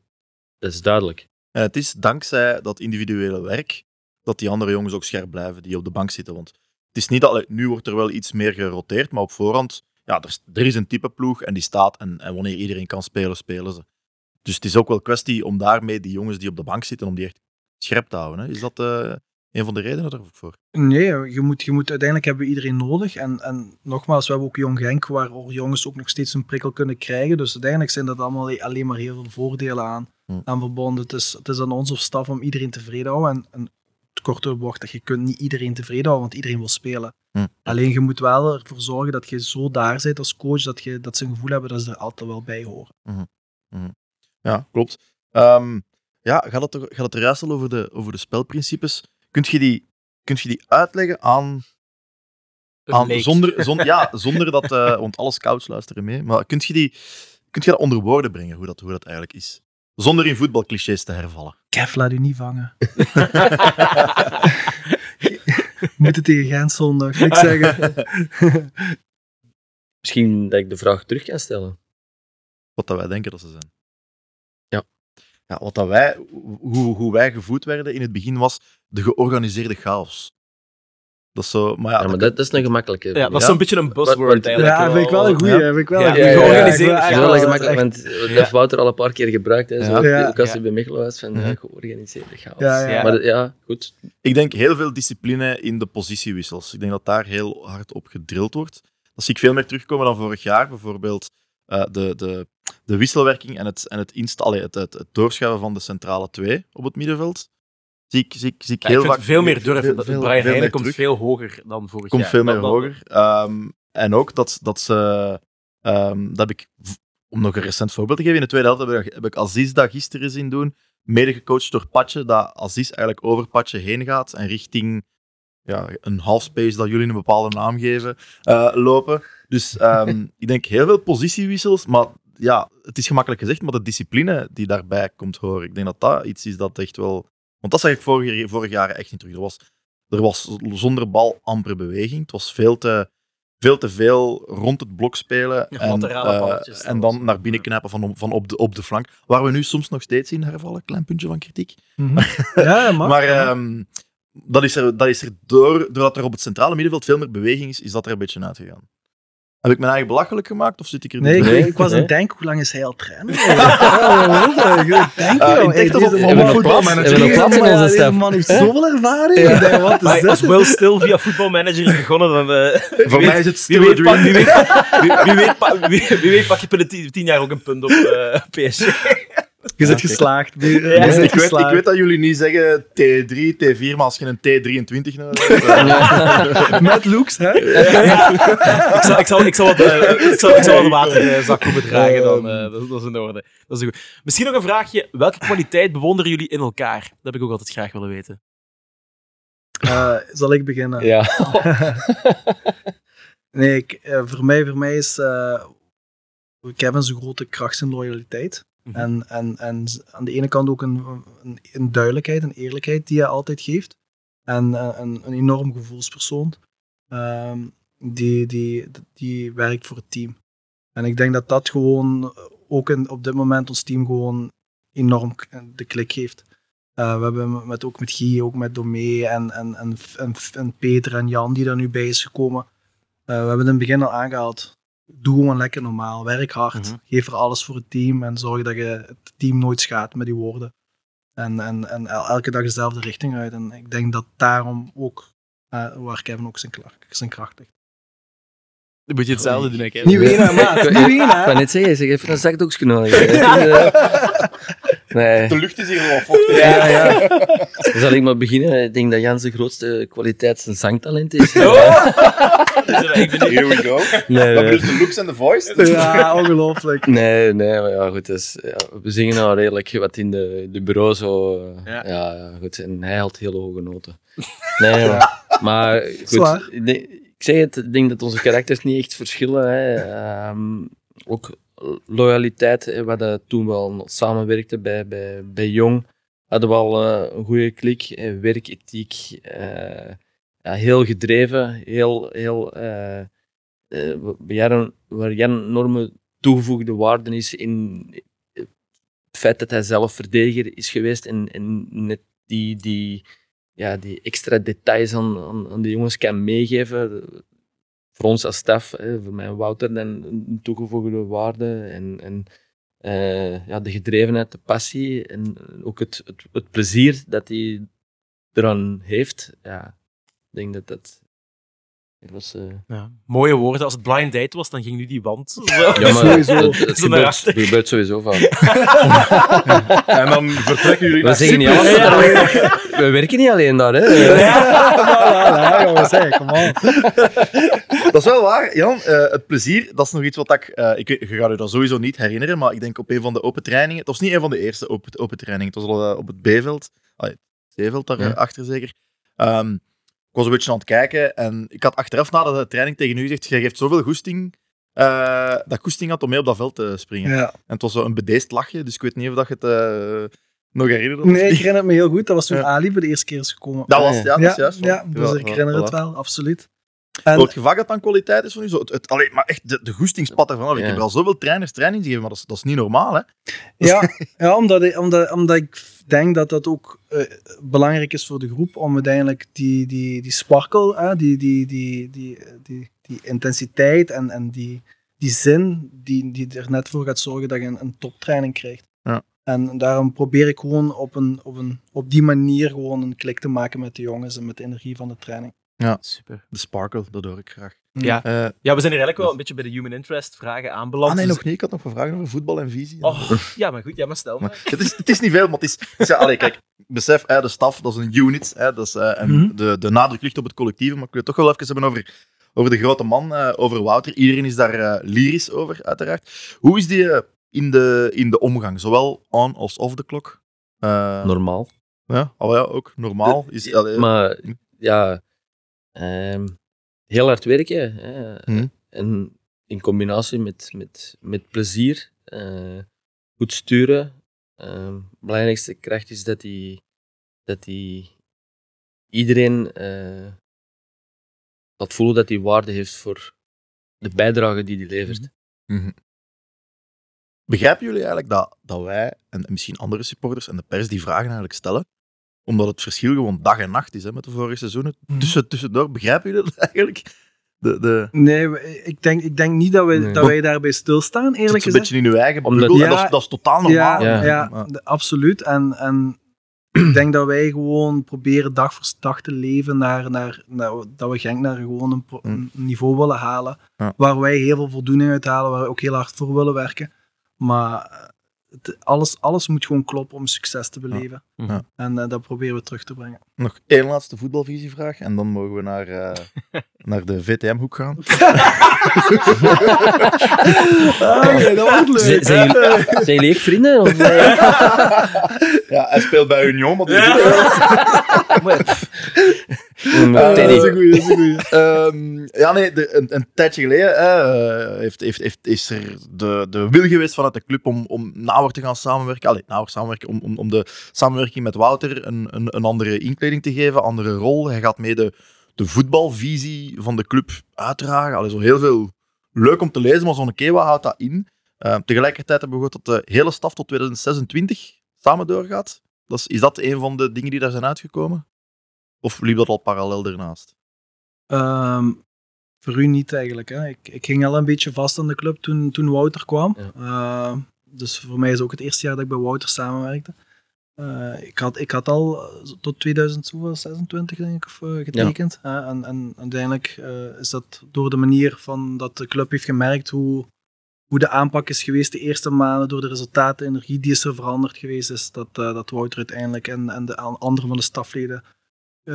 dat is duidelijk. En het is dankzij dat individuele werk dat die andere jongens ook scherp blijven die op de bank zitten. Want het is niet dat nu wordt er wel iets meer geroteerd, maar op voorhand, ja, er, is- er is een type ploeg en die staat. En, en wanneer iedereen kan spelen, spelen ze. Dus het is ook wel kwestie om daarmee die jongens die op de bank zitten, om die echt scherp te houden. Hè. Is dat eh, een van de redenen daarvoor? Nee, je moet, je moet, uiteindelijk hebben we iedereen nodig. En, en nogmaals, we hebben ook Jong Genk, waar jongens ook nog steeds een prikkel kunnen krijgen. Dus uiteindelijk zijn dat allemaal alleen maar heel veel voordelen aan, Hm. aan verbonden. Het is, het is aan ons of staf om iedereen tevreden te houden. En, en het korte bocht, dat je kunt niet iedereen tevreden houden, want iedereen wil spelen. Hm. Alleen je moet wel ervoor zorgen dat je zo daar bent als coach, dat, je, dat ze een gevoel hebben dat ze er altijd wel bij horen. Ja, klopt. Ehm, ja, gaat het, er, gaat het er juist al over de, over de spelprincipes? Kunt je die, kunt je die uitleggen aan aan, zonder, zon- ja, zonder dat, eh, want alle scouts luisteren mee. Maar kunt je, die, kunt je dat onder woorden brengen, hoe dat, hoe dat eigenlijk is? Zonder in voetbalclichés te hervallen. Kev, laat u niet vangen. Moet het tegen Gent zondag, ik zeggen. Misschien dat ik de vraag terug kan stellen. Wat dat wij denken dat ze zijn. Ja. ja wat dat wij, hoe, hoe wij gevoed werden in het begin was de georganiseerde chaos. Dat is zo, maar ja, Ja, maar dat- is een gemakkelijke. Ja, dat is Ja. zo'n beetje een buzzword eigenlijk. Ja, vind ik wel een goeie. Ja. Vind ik wel Ja, een georganiseerd Ja, wel gemakkelijk, want dat heeft Wouter al een paar keer gebruikt. Hè, zo. Ook als hij Ja. bij Mechelen was, van Mhm. ja, georganiseerde chaos. Ja, ja. Maar ja, goed. Ik denk heel veel discipline in de positiewissels. Ik denk dat daar heel hard op gedrild wordt. Dat zie ik veel meer terugkomen dan vorig jaar. Bijvoorbeeld eh, de, de, de wisselwerking en het, en het, insta- allee, het, het, het doorschuiven van de centrale twee op het middenveld. Zie ik, zie ik, zie ik Ja, heel ik vaak veel meer durf. veel- veel- Brian veel Heijnen komt terug. veel hoger dan vorig komt jaar. veel meer hoger. Ehm, en ook dat, dat ze, ehm, dat heb ik, om nog een recent voorbeeld te geven, in de tweede helft heb ik, heb ik Aziz dat gisteren zien doen, mede gecoacht door Patje, dat Aziz eigenlijk over Patje heen gaat en richting ja, een halfspace dat jullie een bepaalde naam geven, eh, lopen. Dus ehm, ik denk heel veel positiewissels, maar ja, het is gemakkelijk gezegd, maar de discipline die daarbij komt horen, ik denk dat dat iets is dat echt wel... Want dat zag ik vorig, vorig jaar echt niet terug. Er was, er was zonder bal amper beweging. Het was veel te, veel te veel rond het blok spelen Ja, en, laterale eh, balletjes, en dan naar binnen knijpen van, van op, de, op de flank. Waar we nu soms nog steeds in hervallen, klein puntje van kritiek. Mhm. Ja, mag. maar ehm, dat is er, dat is er door, doordat er op het centrale middenveld veel meer beweging is, is dat er een beetje uitgegaan. Heb ik mijn eigen belachelijk gemaakt of zit ik er Nee, niet ik, Nee, ik was aan nee. het denken, hoe lang is hij al ik denk, Eh, of- man- of Hebben we voetbalmanager? staf? man heeft zoveel ervaring. Ja. Ik als Will Still via voetbalmanager is begonnen, dan... eh, Voor mij is het still a dream. wie, weet, pak je binnen tien, tien jaar ook een punt op eh, PSG. Je bent geslaagd. Je Ja, bent ik, weet, ik weet dat jullie niet zeggen T3, T4, maar als je een T23 nodig hebt... eh, Met looks, hè? ik, zal, ik, zal, ik, zal wat, eh, ik, zal, ik zal wat waterzak komen dragen, dan, eh, dat, dat is in orde. Dat is goed. Misschien nog een vraagje. Welke kwaliteit bewonderen jullie in elkaar? Dat heb ik ook altijd graag willen weten. Eh, zal ik beginnen? Ja. Nee, ik, eh, voor, mij, voor mij is eh Kevin zijn grote kracht zijn loyaliteit. Mhm. En, en, en aan de ene kant ook een, een, een duidelijkheid en eerlijkheid die hij altijd geeft. En eh, een, een enorm gevoelspersoon. Ehm, die, die, die werkt voor het team. En ik denk dat dat gewoon eh, ook in, op dit moment ons team gewoon enorm de klik geeft. Eh, we hebben met, ook met Guy, ook met Domee en, en, en, en, Peter en Jan die daar nu bij is gekomen. We hebben in het begin al aangehaald. Doe gewoon lekker normaal. Werk hard. Mhm. Geef er alles voor het team. En zorg dat je het team nooit schaadt met die woorden. En, en, en el- elke dag dezelfde richting uit. En ik denk dat daarom ook, eh, waar Kevin ook zijn, kracht, zijn kracht ligt. Dan moet je hetzelfde doen, hè, Niet wenen, maat. Niet wenen, Ik kan net zeggen, zeg even een zakdoekje nodig. Nee. De lucht is hier wel vochtig. Ja, ja. Dan zal ik maar beginnen. Ik denk dat Jan zijn grootste kwaliteit zijn zangtalent is. Oh! Here we go. Nee, Dat nee. de looks en de voice. Ja, ongelooflijk. Nee, nee, maar ja, goed. Dus, ja, we zingen nou redelijk wat in de, de bureau zo. Ja. Ja. Goed. En hij haalt hele hoge noten. Nee, maar, goed. Ik, denk- ik zeg het, ik denk dat onze karakters niet echt verschillen. Hè. Ehm, ook loyaliteit, we toen wel samenwerkten bij, bij, bij Jong. Hadden we al eh, een goede klik, hè, werkethiek. eh, ja, heel gedreven, heel, heel eh, eh, waar Jan- een enorme toegevoegde waarde is in het feit dat hij zelf verdediger is geweest en, en net die, die, ja, die extra details aan, aan de jongens kan meegeven. Voor ons als staf, voor mij Wouter, dan een toegevoegde waarde en, en eh, ja, de gedrevenheid, de passie en ook het, het, het plezier dat hij eraan heeft. Ja, ik denk dat dat... was, eh, Ja. Mooie woorden. Als het blind date was, dan ging nu die wand. Zo. Ja, maar Sowieso. gebeurt, dat gebeurt sowieso van. En dan vertrekken jullie We naar zeggen niet We werken niet alleen daar, hè. Ja, jongens, hey, come on. Dat is wel waar, Jan. Eh, het plezier, dat is nog iets wat ik... eh, ik weet, je gaat je dat sowieso niet herinneren, maar ik denk op een van de open trainingen... Het was niet een van de eerste open, open trainingen. Het was al op het B-veld. Ah, het C-veld Ja. daarachter zeker. Ehm, was een beetje aan het kijken en ik had achteraf na de training tegen u gezegd, jij geeft zoveel goesting, eh, dat ik goesting had om mee op dat veld te springen. Ja. En het was zo een bedeesd lachje, dus ik weet niet of dat je het eh, nog herinnert. Nee, ik herinner het me heel goed. Dat was toen Ja. Ali voor de eerste keer is gekomen. Dat was, ja, dat is juist. ja, dus ik herinner het wel, absoluut. En, Hoort je vaak dat dan kwaliteit is van u? Zo, het, het, allee, maar echt, de, de goesting spat ervan af. Ik heb er al zoveel trainers training gegeven, maar dat is, dat is niet normaal, hè? ja, ja omdat, ik, omdat, omdat ik denk dat dat ook eh, belangrijk is voor de groep om uiteindelijk die, die, die sparkle, hè, die, die, die, die, die, die intensiteit en, en die, die zin die, die er net voor gaat zorgen dat je een, een toptraining krijgt. Ja. En daarom probeer ik gewoon op, een, op, een, op die manier gewoon een klik te maken met de jongens en met de energie van de training. Super. De sparkle, dat hoor ik graag. Ja. Eh, ja, we zijn hier eigenlijk wel een beetje bij de human interest vragen aanbeland. ah nee, Dus- nog niet. Ik had nog een vraag over voetbal en visie. Oh, ja, maar goed, ja, maar stel maar. Maar het, is, het is niet veel, maar het is... het is ja, allee, kijk, besef, hè, de staf, dat is een unit. Hè, dat is, eh, en Mhm. de, de nadruk ligt op het collectieve, maar ik wil het toch wel even hebben over, over de grote man, eh, over Wouter. Iedereen is daar eh, lyrisch over, uiteraard. Hoe is die eh, in, de, in de omgang, zowel on als off de klok? Eh, Normaal. ja, oh ja, ook normaal. Is, allee, Maar ja, ehm, heel hard werken. Hè. Mhm. En in combinatie met, met, met plezier, eh, goed sturen. Ehm, belangrijkste kracht is dat hij dat die iedereen eh laat voelen dat hij waarde heeft voor de bijdrage die hij levert. Mhm. Begrijpen jullie eigenlijk dat, dat wij en misschien andere supporters en de pers die vragen eigenlijk stellen? Omdat het verschil gewoon dag en nacht is hè, met de vorige seizoenen. Mhm. Tussen, tussendoor, begrijpen jullie dat eigenlijk? De, de, Nee, ik denk, ik denk niet dat wij, Nee. dat wij daarbij stilstaan, het eerlijk zit een gezegd. beetje in uw eigen Omdat- Ja. dat, is, dat is totaal normaal. Ja, Ja. ja, Ja. de- absoluut. En, en ik denk dat wij gewoon proberen dag voor dag te leven naar, naar, naar dat we Genk naar gewoon een, pro- een niveau willen halen. Ja. Waar wij heel veel voldoening uit halen, waar we ook heel hard voor willen werken. Maar eh, het, alles, alles moet gewoon kloppen om succes te beleven. Ja. En eh, dat proberen we terug te brengen. Nog één laatste voetbalvisievraag en dan mogen we naar, eh, naar de VTM-hoek gaan. Ah, dat wordt Zijn, zijn, jullie, zijn jullie echt vrienden? Of, eh? Ja, hij speelt bij Union, maar die Mm, dat is een goeie, is een goeie. Ehm, ja, nee, de, een, een tijdje geleden eh, heeft, heeft, heeft, is er de, de wil geweest vanuit de club om, om nauwer te gaan samenwerken. Allee, nauwer samenwerken, om, om, om de samenwerking met Wouter een, een, een andere inkleding te geven, andere rol. Hij gaat mee de, de voetbalvisie van de club uitdragen. Allee, zo heel veel leuk om te lezen, maar zo'n keer wat houdt dat in? Eh, tegelijkertijd hebben we gehoord dat de hele staf tot 2026 samen doorgaat. Dat is, is dat een van de dingen die daar zijn uitgekomen? Of liep dat al parallel ernaast? Ehm, voor u niet eigenlijk. Hè. Ik, ik ging al een beetje vast aan de club toen, toen Wouter kwam. Ja. Ehm, dus voor mij is het ook het eerste jaar dat ik bij Wouter samenwerkte. Eh, ik, had, ik had al eh, tot 2026 denk ik of, eh, getekend. hè. en, en uiteindelijk is dat door de manier van dat de club heeft gemerkt hoe, hoe de aanpak is geweest de eerste maanden, door de resultaten, de energie die is er veranderd geweest, is dat, dat Wouter uiteindelijk en, en de an- anderen van de stafleden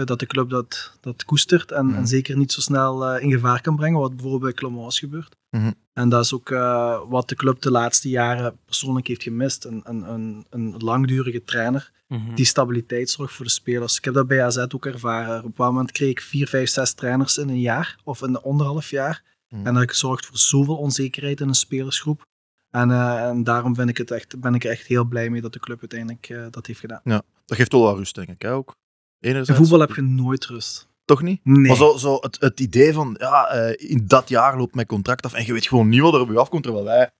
dat de club dat, dat koestert en, Mhm. en zeker niet zo snel in gevaar kan brengen, wat bijvoorbeeld bij Clemence gebeurt. Mhm. En dat is ook eh, wat de club de laatste jaren persoonlijk heeft gemist. Een, een, een, een langdurige trainer Mhm. die stabiliteit zorgt voor de spelers. Ik heb dat bij AZ ook ervaren. Op een bepaald moment kreeg ik vier, vijf, zes trainers in een jaar of in anderhalf jaar. Mhm. En dat zorgt voor zoveel onzekerheid in een spelersgroep. En, eh, en daarom vind ik het echt, ben ik er echt heel blij mee dat de club uiteindelijk eh, dat heeft gedaan. Dat geeft wel wat rust, denk ik. Hè, ook. In Enerzijds, voetbal heb je nooit rust. Toch niet? Nee. Maar zo, zo het, het idee van, ja, eh, in dat jaar loopt mijn contract af en je weet gewoon niet wat er op je afkomt, terwijl wij,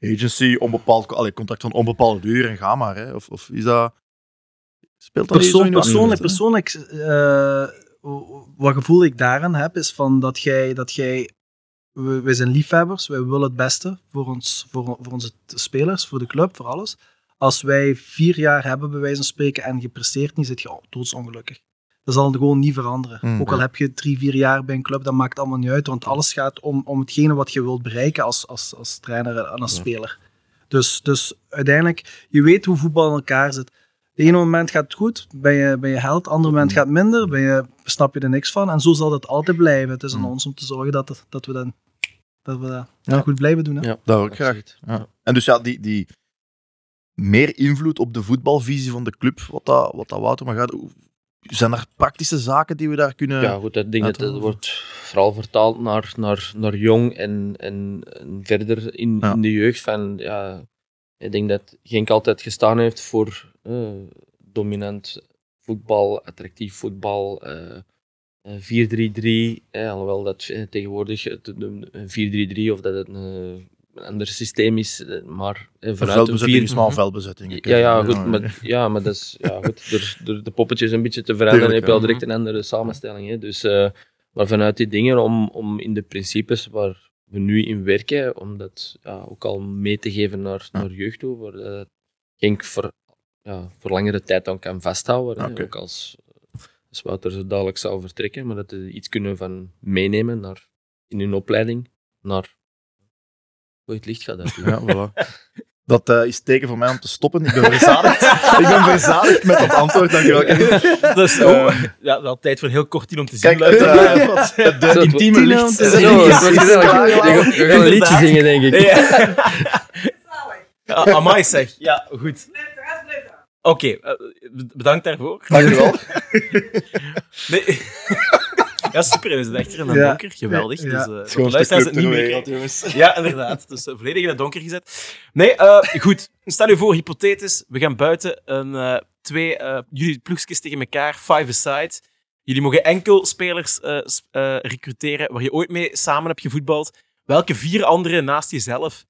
agency, onbepaald, allee, contract van onbepaalde duur en ga maar. Hè. Of, of is dat... Speelt dat Persoon, persoonlijk, hè? persoonlijk eh, wat gevoel ik daaraan heb, is van dat jij, dat jij we, wij zijn liefhebbers, wij willen het beste voor, ons, voor, voor onze spelers, voor de club, voor alles. Als wij vier jaar hebben, bij wijze van spreken, en je presteert niet, zit je oh, doodsongelukkig. Dat zal gewoon niet veranderen. Mm. Ook al heb je drie, vier jaar bij een club, dat maakt allemaal niet uit, want alles gaat om, om hetgene wat je wilt bereiken als, als, als trainer en als Ja. speler. Dus, dus uiteindelijk, je weet hoe voetbal in elkaar zit. De ene moment gaat het goed, ben je, ben je held. Andere moment gaat het minder, ben je, snap je er niks van. En zo zal het altijd blijven. Het is aan Mm. ons om te zorgen dat, het- dat we, dan, dat we dat Ja. goed blijven doen. Hè? Ja, Dat hoor ik graag. Ja. En dus ja, die, die meer invloed op de voetbalvisie van de club, wat dat, wat dat Wouter maar gaat. Zijn er praktische zaken die we daar kunnen... Ja, goed, ik denk dat Laten het we- wordt vooral vertaald naar, naar, naar jong en, en, en verder in, Ja. in de jeugd. Van, ja, ik denk dat Genk altijd gestaan heeft voor eh, dominant voetbal, attractief voetbal, eh, eh, 4-3-3. eh, alhoewel dat eh, tegenwoordig het een een 4-3-3 of dat het een, eh, een ander systeem is, eh, maar eh, vanuit een veldbezetting 4 is maar veldbezetting. ja, ja, goed, maar, ja, maar dat is, ja, goed, door, door de poppetjes een beetje te veranderen Tuurlijk, heb je al direct een andere samenstelling. Hè. Dus, eh, maar vanuit die dingen, om, om in de principes waar we nu in werken, om dat ja, ook al mee te geven naar, naar jeugd toe, waar uh, Genk voor, ja, voor langere tijd dan kan vasthouden. hè. Ook als, als Wouter zo dadelijk zou vertrekken, maar dat ze iets kunnen van meenemen naar, in hun opleiding, naar hoe het licht gaat uit. Ja, voilà. Dat eh, is teken voor mij om te stoppen. Ik ben verzadigd. ik ben verzadigd met dat antwoord. Dankjewel. Dus, oh, ja, wel tijd voor heel kort in om te zien. Kijk, eh, wat- het, de Zo, intieme tien licht. We gaan- een liedje zingen, denk ik. Ja. Ja, amai zeg. Ja, goed. Oké, bedankt daarvoor. Dankjewel. Nee. Ja, super. We zitten echt hier in het Ja. donker. Geweldig. Ja. Dus, eh, Het de luisteraars het niet meer jongens. Ja, inderdaad. Dus eh, volledig in het donker gezet. Nee, eh, goed. Stel je voor, hypothetisch. We gaan buiten een, eh, twee, eh, jullie ploegjes tegen elkaar, five aside. Jullie mogen enkel spelers eh, eh, recruteren waar je ooit mee samen hebt gevoetbald. Welke vier anderen naast jezelf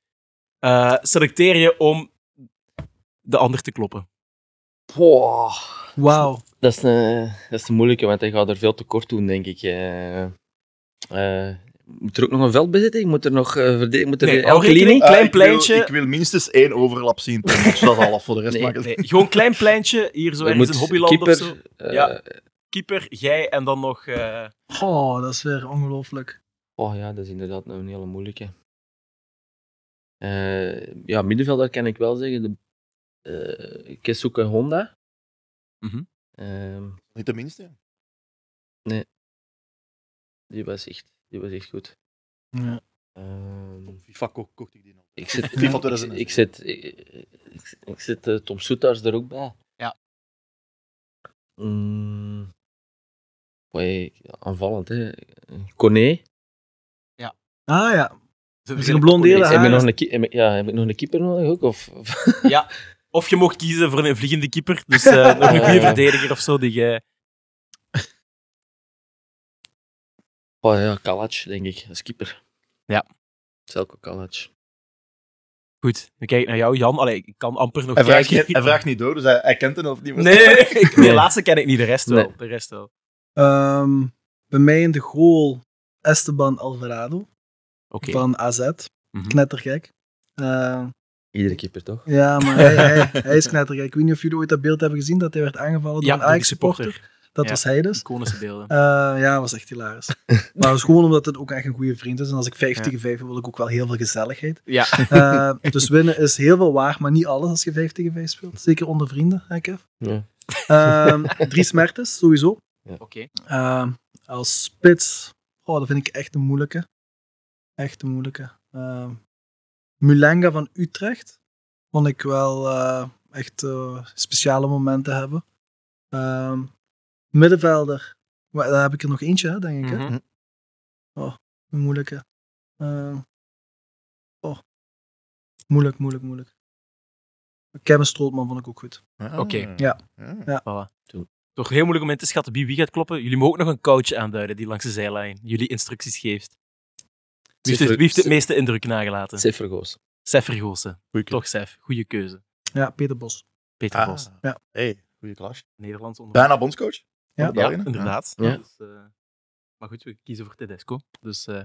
eh, selecteer je om de ander te kloppen? Wow. Wauw. Dat is, een, dat is de moeilijke, want hij gaat er veel te kort doen, denk ik. Eh, eh, moet er ook nog een veldbezetting? Moet er nog uh, verdedigen? Moet er Nee, elke hou rekening, linie? klein ik, wil, pleintje. ik wil minstens één overlap zien. Dat is alles. Voor de rest Nee. Nee, gewoon klein pleintje, hier zo Er ergens in Hobbyland keeper, of zo. Ja. Keeper, jij en dan nog... eh, Oh, dat is weer ongelooflijk. Oh ja, dat is inderdaad een hele moeilijke. Eh, ja, middenvelder kan ik wel zeggen. De, Kesuke Honda. Mhm. Ehm, Niet de minste. die, was echt, die was echt goed. Ja. Ehm, FIFA ko- kocht ik die nog. ik zet, FIFA ik, 2006. ik zet, ik, ik, ik zet eh, Tom Soetaars er ook bij. Ja. Mm, ja, aanvallend, hè. Ah ja. Heb, je haren. nog een, ki- heb, ik- ja, heb ik nog een keeper nodig ook? Of, of- Of je mocht kiezen voor een vliegende keeper. Dus eh, nog een goede verdediger of zo. Die, jij- Oh ja, Kalac, denk ik, als keeper. Ja. Zelko Kalac. Goed, dan kijk ik naar jou, Jan. Allee, ik kan amper nog Hij vraagt, kijken. niet- hij vraagt niet door, dus hij, hij kent het of niet. Nee. Ik-. De laatste ken ik niet, de rest wel. Nee. De rest wel. Ehm, bij mij in de goal Esteban Alvarado Oké. van AZ. Mhm. Knettergek. Eh, Iedere keeper, toch? ja, maar hij, hij, hij is knettergek. Ik weet niet of jullie ooit dat beeld hebben gezien dat hij werd aangevallen door Ja, een Ajax-supporter. supporter. Dat Ja. was hij dus. Iconische beelden. Eh, ja, dat was echt hilarisch. maar dat is gewoon omdat het ook echt een goede vriend is. En als ik 5 Ja. tegen 5 wil ik ook wel heel veel gezelligheid. Ja. Eh, dus winnen is heel veel waar, maar niet alles als je 5 tegen 5 speelt. Zeker onder vrienden, hè, Kev? Ja. Ehm, drie smertes, sowieso. Oké. Ehm, als spits, oh, dat vind ik echt een moeilijke. Echt een moeilijke. Mulenga van Utrecht vond ik wel eh, echt eh, speciale momenten hebben. Ehm, middenvelder, maar daar heb ik er nog eentje, hè, denk ik. Hè? Mhm. Een moeilijke. Ehm, oh. Moeilijk, moeilijk, moeilijk. Kevin Strootman vond ik ook goed. Ah, Oké. Ja. ja. Voilà. Toch heel moeilijk om in te schatten wie wie gaat kloppen. Jullie mogen ook nog een coach aanduiden die langs de zijlijn jullie instructies geeft. Wie heeft, het, wie heeft het meeste indruk nagelaten? Sef Vergoos. Sef Vergoosen. Goeie keuze. Toch Sef, goede keuze. Ja, Peter Bos. Peter Ah, Bos, Ja. Hey, goede klas. Nederlands onder. Bijna bondscoach. Ja. Inderdaad. Ja. Dus, eh, maar goed, we kiezen voor Tedesco. Dus eh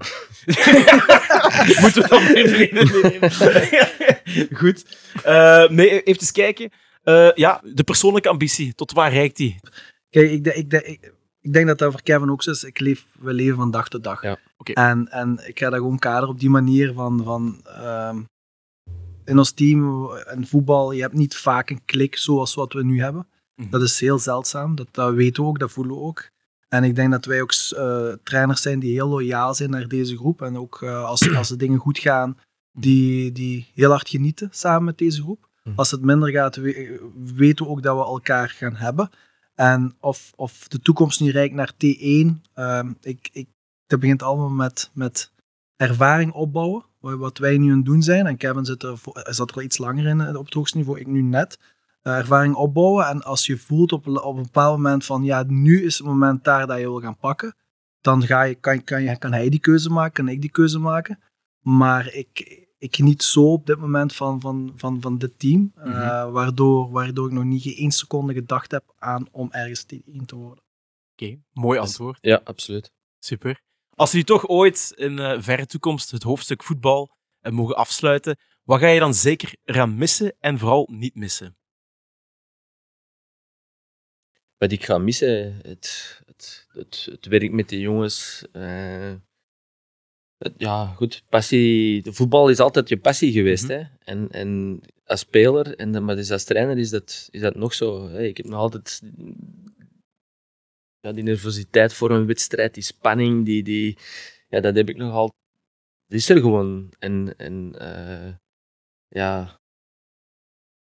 moeten we dan meer vrienden nemen. goed. Eh, nee, even kijken. Eh, ja, de persoonlijke ambitie. Tot waar reikt die? Kijk, ik, denk- ik, ik, ik denk dat dat voor Kevin ook zo is. Ik leef, we leven van dag tot dag. Ja. En, en ik ga dat gewoon kaderen op die manier van... van ehm, in ons team, in voetbal, je hebt niet vaak een klik zoals wat we nu hebben. Mhm. Dat is heel zeldzaam. Dat, dat weten we ook, dat voelen we ook. En ik denk dat wij ook eh, trainers zijn die heel loyaal zijn naar deze groep. En ook eh, als, als de dingen goed gaan, die, die heel hard genieten samen met deze groep. Mhm. Als het minder gaat, we- weten we ook dat we elkaar gaan hebben. En of, of de toekomst nu reikt naar T1. ehm, ik, ik, dat begint allemaal met, met ervaring opbouwen. Wa- Wat wij nu aan het doen zijn. En Kevin zit er, zat er al iets langer in eh, op het hoogste niveau. Ik nu net. Eh, ervaring opbouwen. En als je voelt op, op een bepaald moment van ja, nu is het moment daar dat je wil gaan pakken. Dan ga je, kan, kan, je, kan hij die keuze maken, kan ik die keuze maken. Maar ik, ik geniet zo op dit moment van, van, van, van dit team. eh, Mhm. waardoor, waardoor ik nog niet geen één seconde gedacht heb aan om ergens T1 te worden. Oké, mooi antwoord. Ja, absoluut. Super. Als jullie toch ooit in eh, verre toekomst het hoofdstuk voetbal eh, mogen afsluiten, wat ga je dan zeker eraan missen en vooral niet missen? Wat ik ga missen, het, het, het, het werk met de jongens. Ja, goed, passie. De voetbal is altijd je passie geweest. Mhm. hè? En, en als speler, en, dan- maar dus als trainer is dat, is dat nog zo. Hè? Ik heb nog altijd ja, die nervositeit voor een wedstrijd, die spanning, die, die, ja, dat heb ik nog altijd. Dat is er gewoon. En, en eh, ja,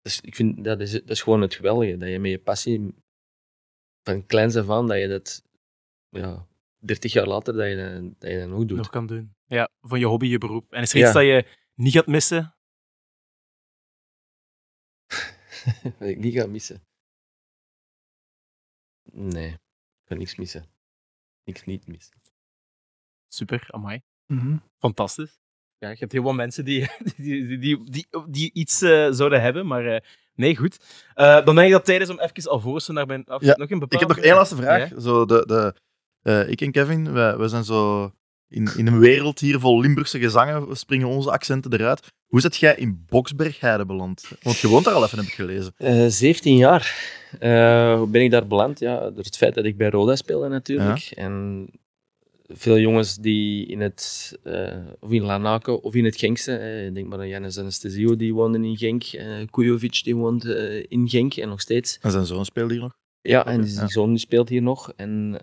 dus ik vind dat is, dat is gewoon het geweldige, dat je met je passie van kleins af aan, dat je dat ja, 30 jaar later, dat je dat, dat, je dat nog doet. Nog kan doen. Ja, van je hobby, je beroep. En is er iets Ja. dat je niet gaat missen? Wat ik niet ga missen. Nee, ik ga niks missen. Niks niet missen. Super, amai. Mhm. Fantastisch. Ja, je hebt heel wat mensen die, die, die, die, die, die iets eh, zouden hebben, maar eh, nee, goed. Eh, dan denk ik dat het tijd is om even alvorens we naar mijn af, Ja, nog een Ik heb nog één laatste vraag. Ja? Zo de, de, eh, ik en Kevin, wij zijn zo in, in een wereld hier vol Limburgse gezangen, springen onze accenten eruit. Hoe zit jij in Boksbergheide beland? Want je woont daar al even, heb ik gelezen. Eh 17 jaar. Hoe ben ik daar beland? Ja, door het feit dat ik bij Roda speelde natuurlijk. En veel jongens die in het, eh, of in Lanaken of in het Genkse, eh, ik denk maar aan Jannes Anastasio, die woonde in Genk. Kujovic, die woont eh, in Genk en nog steeds. En zijn zoon speelde hier nog. Ja, en ja. zoon die speelt hier nog. En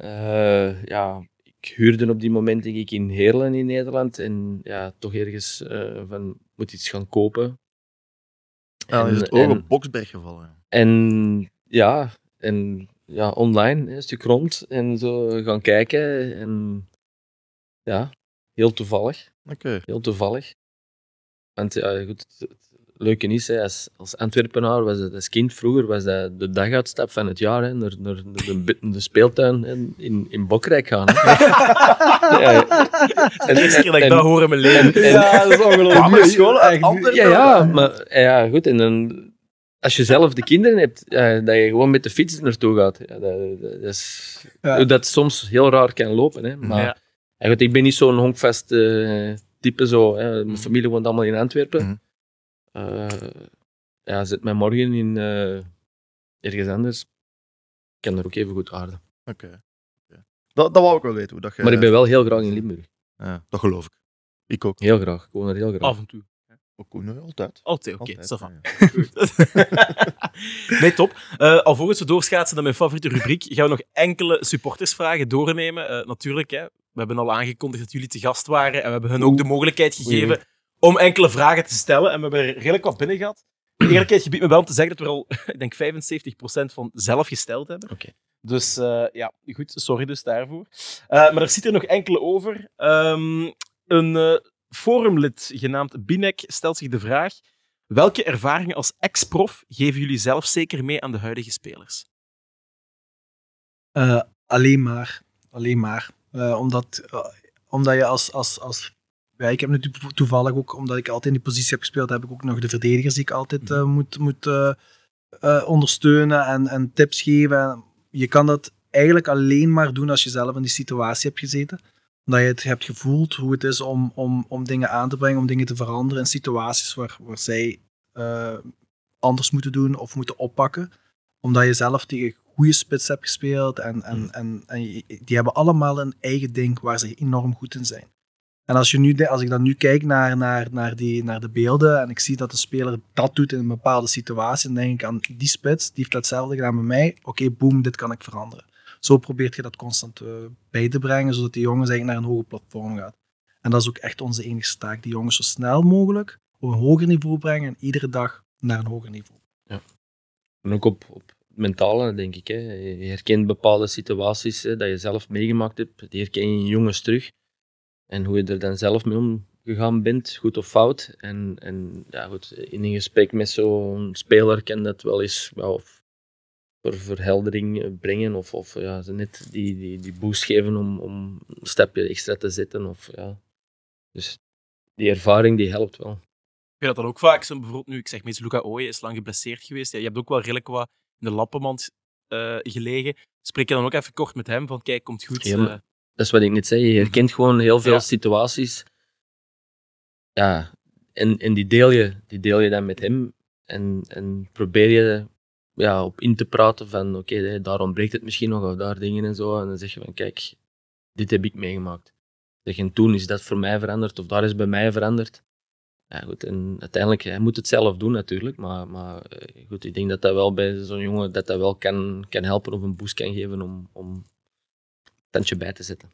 ja, ik huurde op die moment denk ik in Heerlen in Nederland. En ja, toch ergens eh, van, moet iets gaan kopen. En dan is het oog op Boksberg gevallen. En ja, en ja, online, een stuk rond en zo gaan kijken. En ja, heel toevallig. Oké. Heel toevallig. Want ja, goed, het leuke is, hè, als, als Antwerpenaar was het als kind vroeger, was dat de daguitstap van het jaar, hè, naar, naar, naar de, de speeltuin hè, in, in Bokrijk gaan. Hè. ja, En de eerste keer dat ik dat hoor in mijn leven. en- en- Ja, dat is ongelooflijk. Antwerpen. ja, ja, maar ja, goed. En dan, als je zelf de kinderen hebt, ja, dat je gewoon met de fiets naartoe gaat. Ja, dat, is, dat soms heel raar kan lopen. Hè. Maar Ja. ja, goed, ik ben niet zo'n honkvast eh, type. Zo, hè. Mijn familie woont allemaal in Antwerpen. Mhm. Eh, ja, zet mij morgen in eh, ergens anders. Ik kan er ook even goed aarden. Oké. Dat, dat wou ik wel weten. Hoe dat je, Maar ik ben wel heel graag in Limburg. Ja, dat geloof ik. Ik ook. Heel graag. Ik woon er heel graag. Af en toe. Ook nee, altijd. Altijd, oké. Ja. nee, top. Eh alvorens we doorschaatsen naar mijn favoriete rubriek, gaan we nog enkele supportersvragen doornemen. Eh, natuurlijk, hè, we hebben al aangekondigd dat jullie te gast waren en we hebben hun ook de mogelijkheid gegeven om enkele vragen te stellen. En we hebben er redelijk wat binnen gehad. Eerlijkheid gebiedt me wel om te zeggen dat we er al, ik denk, 75% van zelf gesteld hebben. Oké. Dus eh, ja, goed, sorry dus daarvoor. Eh, maar er zit er nog enkele over. Ehm, een eh, forumlid genaamd Binek stelt zich de vraag: welke ervaringen als ex-prof geven jullie zelf zeker mee aan de huidige spelers? Eh, alleen maar. Alleen maar. Eh, omdat, omdat je als, als, als... Ja, ik heb natuurlijk toevallig ook, omdat ik altijd in die positie heb gespeeld, heb ik ook nog de verdedigers die ik altijd eh, moet, moet eh, eh, ondersteunen en, en tips geven. Je kan dat eigenlijk alleen maar doen als je zelf in die situatie hebt gezeten. Omdat je het hebt gevoeld hoe het is om, om, om dingen aan te brengen, om dingen te veranderen in situaties waar, waar zij anders moeten doen of moeten oppakken. Omdat je zelf tegen goede spits hebt gespeeld en, en, en, en je- die hebben allemaal een eigen ding waar ze enorm goed in zijn. En als, je nu, als ik dan nu kijk naar, naar, naar, die, naar de beelden en ik zie dat de speler dat doet in een bepaalde situatie, dan denk ik aan die spits, die heeft datzelfde gedaan bij mij. Oké, boom, dit kan ik veranderen. Zo probeert je dat constant eh, bij te brengen, zodat die jongens eigenlijk naar een hoger platform gaat. En dat is ook echt onze enige taak, die jongens zo snel mogelijk op een hoger niveau brengen en iedere dag naar een hoger niveau. En ook op, op mentale, denk ik. Hè. Je herkent bepaalde situaties hè, dat je zelf meegemaakt hebt. Die herken je in jongens terug. En hoe je er dan zelf mee omgegaan bent, goed of fout. En, en ja, goed, in een gesprek met zo'n speler kan dat wel eens wel voor verheldering brengen. Of, of ja, ze net die, die, die boost geven om, om een stapje extra te zetten. Of, ja. Dus die ervaring die helpt wel. Ik vind dat dan ook vaak zo, bijvoorbeeld nu, ik zeg meest Luca Ooyen is lang geblesseerd geweest. Ja, je hebt ook wel redelijk wat in de lappenmand eh, gelegen. Spreek je dan ook even kort met hem van, kijk, komt goed. Ja, eh, Dat is wat ik net zei. Je herkent gewoon heel veel Ja. situaties. Ja, en, en die, deel je, die deel je dan met hem. En, en probeer je ja, op in te praten van, oké, hè, daar ontbreekt het misschien nog, of daar dingen en zo. En dan zeg je van, kijk, dit heb ik meegemaakt. Zeg, en toen is dat voor mij veranderd, of daar is bij mij veranderd. Ja, goed, en uiteindelijk, hij moet het zelf doen natuurlijk, maar, maar eh, goed, ik denk dat dat wel bij zo'n jongen, dat dat wel kan, kan helpen of een boost kan geven om, om tandje bij te zetten.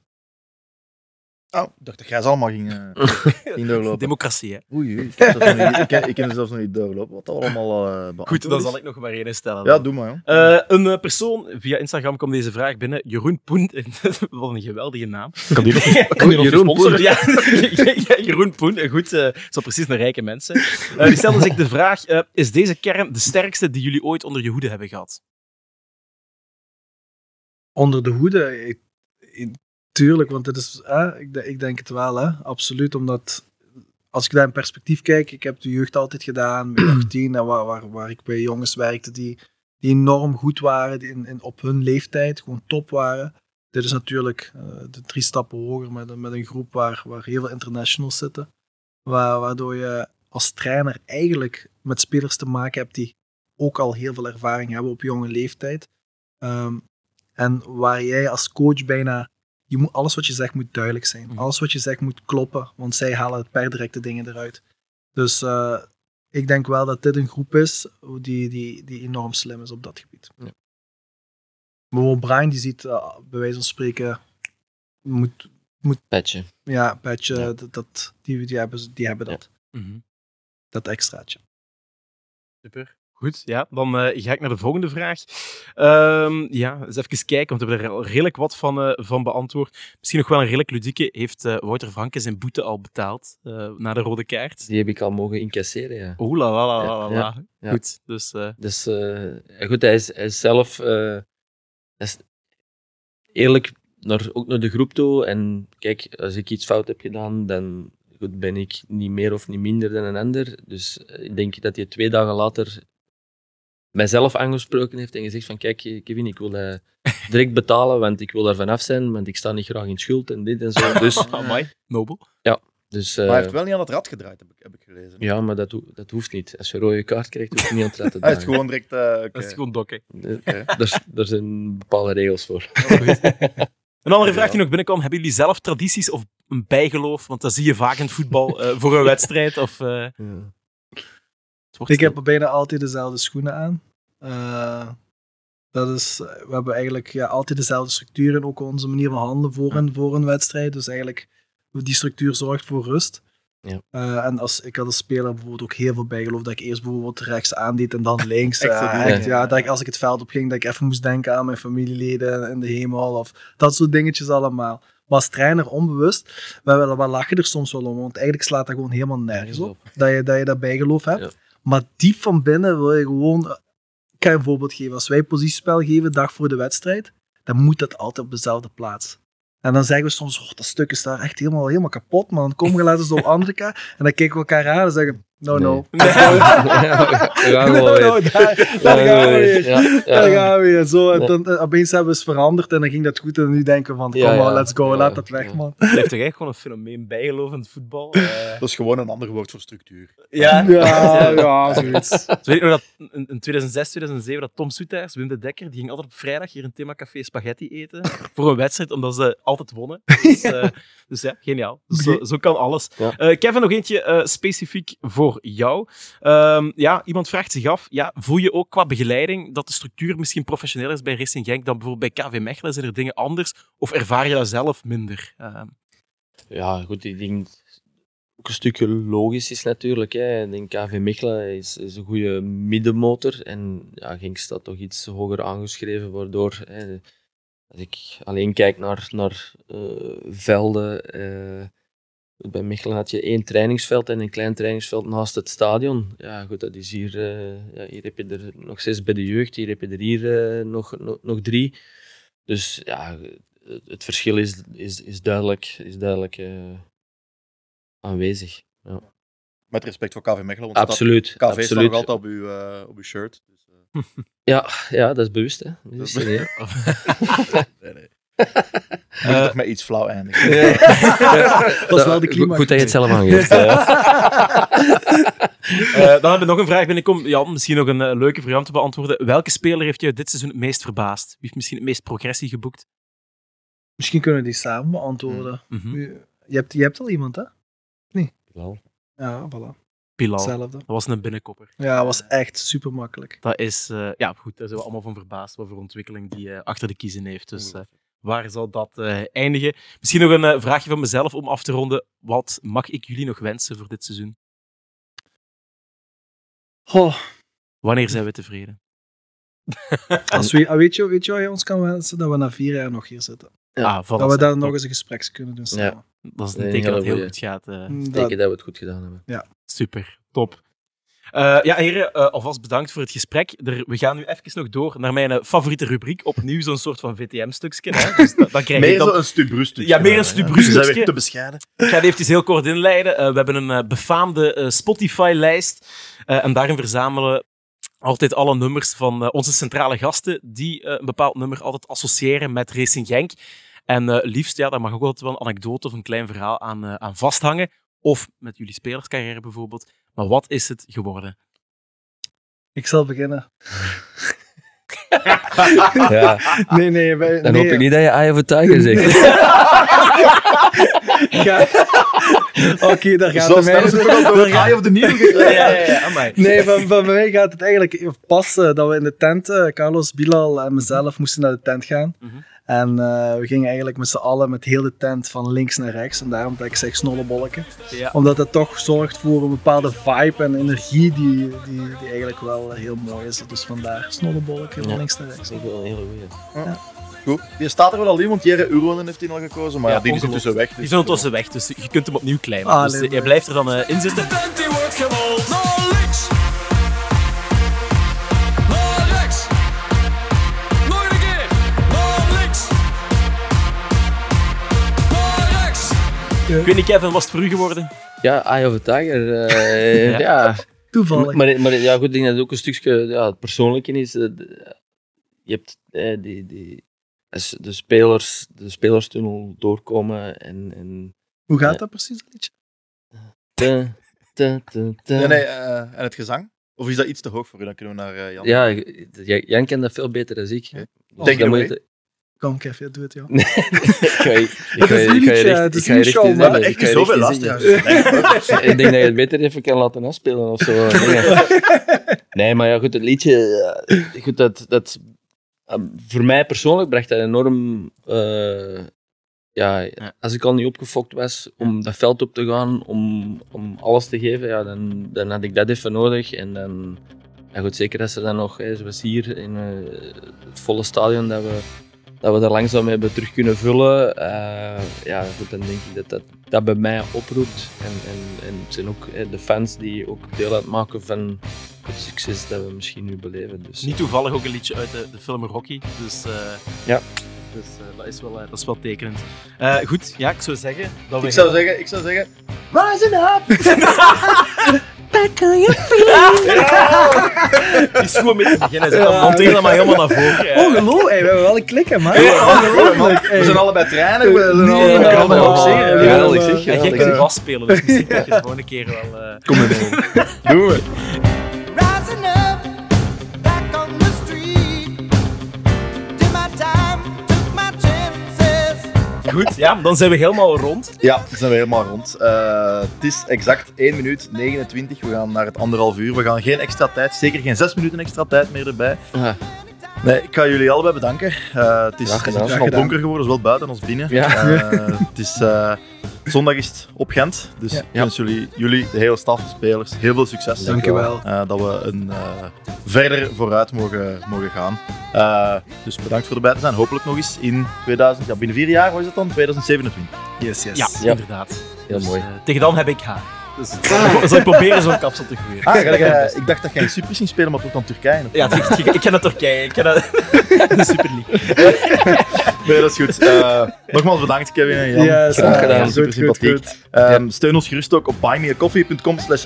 Oh, ik dacht dat jij ze allemaal ging, eh, ging doorlopen. democratie, hè. Oei, oei, ik niet, ik, ken- ik ken zelfs nog niet doorlopen. Wat dat allemaal eh beantwoord Goed, dan zal ik nog maar één stellen. Ja, doe maar, joh. Eh, een persoon, via Instagram komt deze vraag binnen. Jeroen Poen. Wat een geweldige naam. Kan die nog, kan die nog Jeroen sponsoren? Ja, ja, Jeroen Poen. Goed, eh zo precies een rijke mensen. Eh, die stelde zich de vraag: eh, Is deze kern de sterkste die jullie ooit onder je hoede hebben gehad? Onder de hoede, ik- tuurlijk, want het is, ik, ik denk het wel, hè, absoluut. Omdat als ik daar in perspectief kijk, ik heb de jeugd altijd gedaan, met 18, en waar, waar, waar ik bij jongens werkte die, die enorm goed waren, in, in, op hun leeftijd gewoon top waren. Dit is natuurlijk eh, de drie stappen hoger met, met een groep waar, waar heel veel internationals zitten. Waar, waardoor je als trainer eigenlijk met spelers te maken hebt die ook al heel veel ervaring hebben op jonge leeftijd. Ehm, en waar jij als coach bijna, je moet, alles wat je zegt moet duidelijk zijn. Mhm. Alles wat je zegt moet kloppen, want zij halen het per directe dingen eruit. Dus eh, ik denk wel dat dit een groep is die, die, die enorm slim is op dat gebied. Ja. Bijvoorbeeld Brian, die ziet eh, bij wijze van spreken, moet, Petje. ja, Patje, Ja. dat, dat, die, die, hebben, die hebben Ja. dat, dat extraatje. Super. Goed, ja. Dan eh, ga ik naar de volgende vraag. Ehm, ja, eens even kijken, want we hebben er al redelijk wat van, eh, van beantwoord. Misschien nog wel een redelijk ludieke. Heeft eh, Wouter Franke zijn boete al betaald eh, na de rode kaart? Die heb ik al mogen incasseren, ja. Oeh, la la la la la. ja, ja. Goed, dus... eh, Dus eh, goed, hij is, hij is zelf eh, hij is eerlijk naar, ook naar de groep toe. En kijk, als ik iets fout heb gedaan, dan goed, ben ik niet meer of niet minder dan een ander. Dus ik denk dat hij twee dagen later mijzelf aangesproken heeft en gezegd van kijk Kevin, ik wil dat direct betalen, want ik wil daar vanaf zijn, want ik sta niet graag in schuld en dit en zo. Dus, amai, nobel. dus Maar eh, hij heeft wel niet aan het rad gedraaid, heb ik, heb ik gelezen. ja, maar dat, ho- dat hoeft niet. Als je een rode kaart krijgt, hoef je niet aan het laten Hij is draaien. gewoon direct... eh. Dat is gewoon dokken. Er, er zijn bepaalde regels voor. Een andere vraag Ja. die nog binnenkwam. Hebben jullie zelf tradities of een bijgeloof? Want dat zie je vaak in het voetbal eh, voor een wedstrijd. Of, eh, Ja. Ik heb bijna altijd dezelfde schoenen aan. Eh, dat is, we hebben eigenlijk ja, altijd dezelfde structuur en ook onze manier van handelen voor, een, voor een wedstrijd. Dus eigenlijk, die structuur zorgt voor rust. Ja. Eh, en als, ik had als speler bijvoorbeeld ook heel veel bijgeloof dat ik eerst bijvoorbeeld rechts aandeed en dan links. Eh, echt, ja, dat ik, als ik het veld op ging, dat ik even moest denken aan mijn familieleden in de hemel. Of dat soort dingetjes allemaal. Maar als trainer onbewust, we, we, we lachen er soms wel om, want eigenlijk slaat dat gewoon helemaal nergens op. Dat je dat, je dat bijgeloof hebt. Ja. Maar diep van binnen wil je gewoon... Ik ga een voorbeeld geven. Als wij positiespel geven, dag voor de wedstrijd, dan moet dat altijd op dezelfde plaats. En dan zeggen we soms, oh, dat stuk is daar echt helemaal, helemaal kapot, maar dan komen we laten ze op andere elkaar en dan kijken we elkaar aan en zeggen, no, no. weer. daar, gaan we weer. Ja, ja. Daar gaan we weer. Zo, dan, opeens hebben we het veranderd en dan ging dat goed en nu denken we van, kom maar, ja. let's go, Ja, laat dat weg, ja. man. Het blijft toch echt gewoon een fenomeen bijgeloof in het voetbal. Eh, Dat is gewoon een ander woord voor structuur. ja. Ja, ja, zoiets. Zo weet ik nog dat in in 2006, 2007, dat Tom Soetaers, Wim de Dekker, die ging altijd op vrijdag hier in het themacafé spaghetti eten voor een wedstrijd, omdat ze altijd wonnen. Dus, eh, dus ja, geniaal. Dus zo, zo kan alles. Ja. Eh, Kevin, nog eentje eh, specifiek voor jou. Ehm, ja, iemand vraagt zich af, ja, voel je ook qua begeleiding dat de structuur misschien professioneler is bij Racing Genk dan bijvoorbeeld bij KV Mechelen? Zijn er dingen anders? Of ervaar je dat zelf minder? Ehm, Ja, goed, ik denk... ook een stukje logisch is natuurlijk. Hè. Ik denk KV Mechelen is, is een goede middenmotor. En ja, Genk staat toch iets hoger aangeschreven, waardoor... Hè, als ik alleen kijk naar, naar eh, velden... eh, bij Mechelen had je één trainingsveld en een klein trainingsveld naast het stadion. Ja, goed, dat is hier... eh, ja, hier heb je er nog zes bij de jeugd, hier heb je er hier eh, nog, nog, nog drie. Dus ja, het, verschil is, is, is duidelijk, is duidelijk eh, aanwezig. Met respect voor KV Mechelen, want Absoluut. KV staat absoluut. nog altijd op uw, op uw shirt. Dus, Ja, ja, dat is bewust. Hè. Dat is Dat- nee, nee. Moet je toch met iets flauw eindigen. Dat is wel de Goed- climax. Goed dat je het zelf aangeeft. eh. Eh, dan hebben we nog een vraag binnenkomen. Jan, misschien nog een eh, leuke voor jou om te beantwoorden. Welke speler heeft je dit seizoen het meest verbaasd? Wie heeft misschien het meest progressie geboekt? Misschien kunnen we die samen beantwoorden. Mhm. U- Je, hebt, je hebt al iemand, hè? Wel. Ja, voilà. Bilal. Hetzelfde. Dat was een binnenkopper. Ja, dat was echt super makkelijk. Dat is, eh, ja goed, daar zijn we allemaal van verbaasd wat voor ontwikkeling die eh, achter de kiezen heeft. Dus eh, waar zal dat eh, eindigen? Misschien nog een eh, vraagje van mezelf om af te ronden. Wat mag ik jullie nog wensen voor dit seizoen? Oh, Wanneer zijn we tevreden? als we, ah, weet, je, weet je wat je ons kan wensen? Dat we na vier jaar nog hier zitten. Ja, ah, dat we daar nog eens een gesprek kunnen doen samen. Dat is een Een teken dat het heel goed gaat. eh. Mm, Ik dat- denk dat we het goed gedaan hebben. Super, top. Eh, ja, heren, eh, alvast bedankt voor het gesprek. Er, we gaan nu even nog door naar mijn eh, favoriete rubriek. Opnieuw zo'n soort van VTM-stukje. Dus da- dan krijg je Meer dan... zo'n stubrustuk. Ja, meer een. We zijn weer te bescheiden. Ik ga het eventjes heel kort inleiden. We hebben een befaamde Spotify-lijst. En daarin verzamelen altijd alle nummers van onze centrale gasten die een bepaald nummer altijd associëren met Racing Genk. En liefst, ja, daar mag ook altijd wel een anekdote of een klein verhaal aan, aan vasthangen. Of met jullie spelerscarrière bijvoorbeeld. Maar wat is het geworden? Ik zal beginnen. Ja, Nee, nee. Wij, dan nee, hoop ik niet dat je Eye of a Tiger zegt. ga- Oké, daar gaat het mij. het eye of the needle ja, ja, ja. Nee, van, van mij gaat het eigenlijk pas eh, dat we in de tent, eh, Carlos, Bilal en mezelf, moesten naar de tent gaan. Mhm. En eh, we gingen eigenlijk met z'n allen met heel de tent van links naar rechts. En daarom dat ik zeg snollebolleke. Ja. Omdat het toch zorgt voor een bepaalde vibe en energie die, die, die eigenlijk wel heel mooi is. Dus vandaar snollebolleke van Ja. links naar rechts. Dat is ook wel een hele goeie. Goed. Die staat er wel al in, want Jerry Uronen heeft hij al gekozen. Maar Ja, ja, die is intussen weg. Die dus- zijn ondertussen weg, dus je kunt hem opnieuw claimen. Ah, dus nee, eh, jij nee. blijft er dan eh, in zitten. tent die wordt gerold Ik weet niet, Kevin, was het voor u geworden? Ja, Eye of a Tiger. eh, Ja. ja. Toevallig. Maar, maar ja, goed, ik denk dat het ook een stukje ja, het persoonlijke is. eh, Je hebt eh, die, die, als de spelers de spelerstunnel doorkomen en... en Hoe gaat dat precies, dat liedje? te, te, te, te. Nee, nee, eh, en het gezang? Of is dat iets te hoog voor u? Dan kunnen we naar eh, Jan. Ja, Jan- Jan kent dat veel beter dan ik. Oké. Dus it moet je- Kom, Kevin, doe het, joh. ik ga je- ik Het ga is je- ik ga het is ik ga je uw recht show, maar echt zoveel zetten. Ik denk dat je het beter even kan laten afspelen of zo. Nee, maar ja, goed, het liedje, ja, goed, dat, dat, eh, voor mij persoonlijk bracht dat enorm. eh, ja, als ik al niet opgefokt was om dat veld op te gaan, om, om alles te geven, ja, dan, dan had ik dat even nodig. En dan, ja, goed, zeker als ze dan nog, hè, zoals hier in eh, het volle stadion, dat we, dat we daar langzaam hebben terug kunnen vullen. eh, ja, goed, dan denk ik dat dat, dat bij mij oproept. En, en, en het zijn ook hè, de fans die ook deel uitmaken van het succes dat we misschien nu beleven. Dus, Niet toevallig ook een liedje uit de, de film Rocky. Dus, eh, Ja. dus eh, dat, is wel, eh, dat is wel tekenend. Eh, goed, ja, ik zou zeggen... Dat we Ik zou zeggen, ik zou zeggen... Rising up! Die is goed mee te beginnen. Ze kan monteren helemaal helemaal naar voren. eh. Ongelooflijk, hey, we hebben wel een klik, hè, man. Ongelooflijk. We zijn allebei trainen. We zijn Nee, allebei- nee, we kunnen nee, ook Ja, dat nee. is En jij geweldig. kunt bas spelen, dus misschien dat je de volgende keer wel... eh, Kom maar mee. Doen we. Goed, ja, dan zijn we helemaal rond. Ja, dan zijn we helemaal rond. Eh, het is exact 1 minuut 29. We gaan naar het anderhalf uur. We gaan geen extra tijd, zeker geen 6 minuten extra tijd meer erbij. Nee, ik ga jullie allebei bedanken. Eh, het is, Graag het is al donker geworden, zowel buiten als binnen. Ja. Eh, het is, eh, Zondag is het op Gent. Dus Ja. ik wens jullie, jullie, de hele staf, de spelers, heel veel succes. Dank je wel. Eh, dat we een, eh, verder vooruit mogen, mogen gaan. Eh, dus bedankt voor erbij te zijn. Hopelijk nog eens in 2000, ja, binnen vier jaar, wat is het dan? 2027. Yes, yes. Ja, Ja. inderdaad. Heel Dus, mooi. tegen dan heb ik haar. Dus zal ik proberen zo'n kapsel te groeien. Ah, ga jij- ik dacht dat jij Super ging spelen, maar toch dan Turkije. Ja, het- ik, ik ken het Turkije. Ik ken het, de Super League. Nee, dat is goed. Eh, nogmaals bedankt, Kevin en Jan. Ja, Graag gedaan. Super sympathiek. goed. Ehm, steun ons gerust ook op buymeacoffee.com slash.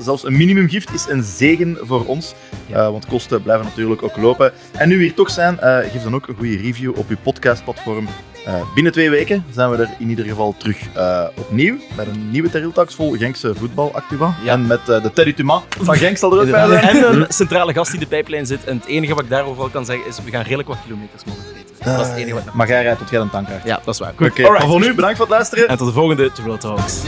Zelfs een minimumgift is een zegen voor ons. Eh, want kosten blijven natuurlijk ook lopen. En nu we hier toch zijn, eh, geef dan ook een goede review op uw podcastplatform. Eh, binnen twee weken zijn we er in ieder geval terug eh, opnieuw. Met een nieuwe Teril Talks vol Genkse voetbalactua. Ja. En met eh, de Teddy Tuma van Genk zal er ook bij zijn. En een centrale gast die de pijplijn zit. En het enige wat ik daarover al kan zeggen is, we gaan redelijk wat kilometers mogen vreten. Dat is het enige wat. Maar jij rijdt tot jij een tank krijgt. Ja, dat is waar. Oké, maar voor nu, bedankt voor het luisteren. En tot de volgende Twillo Talks.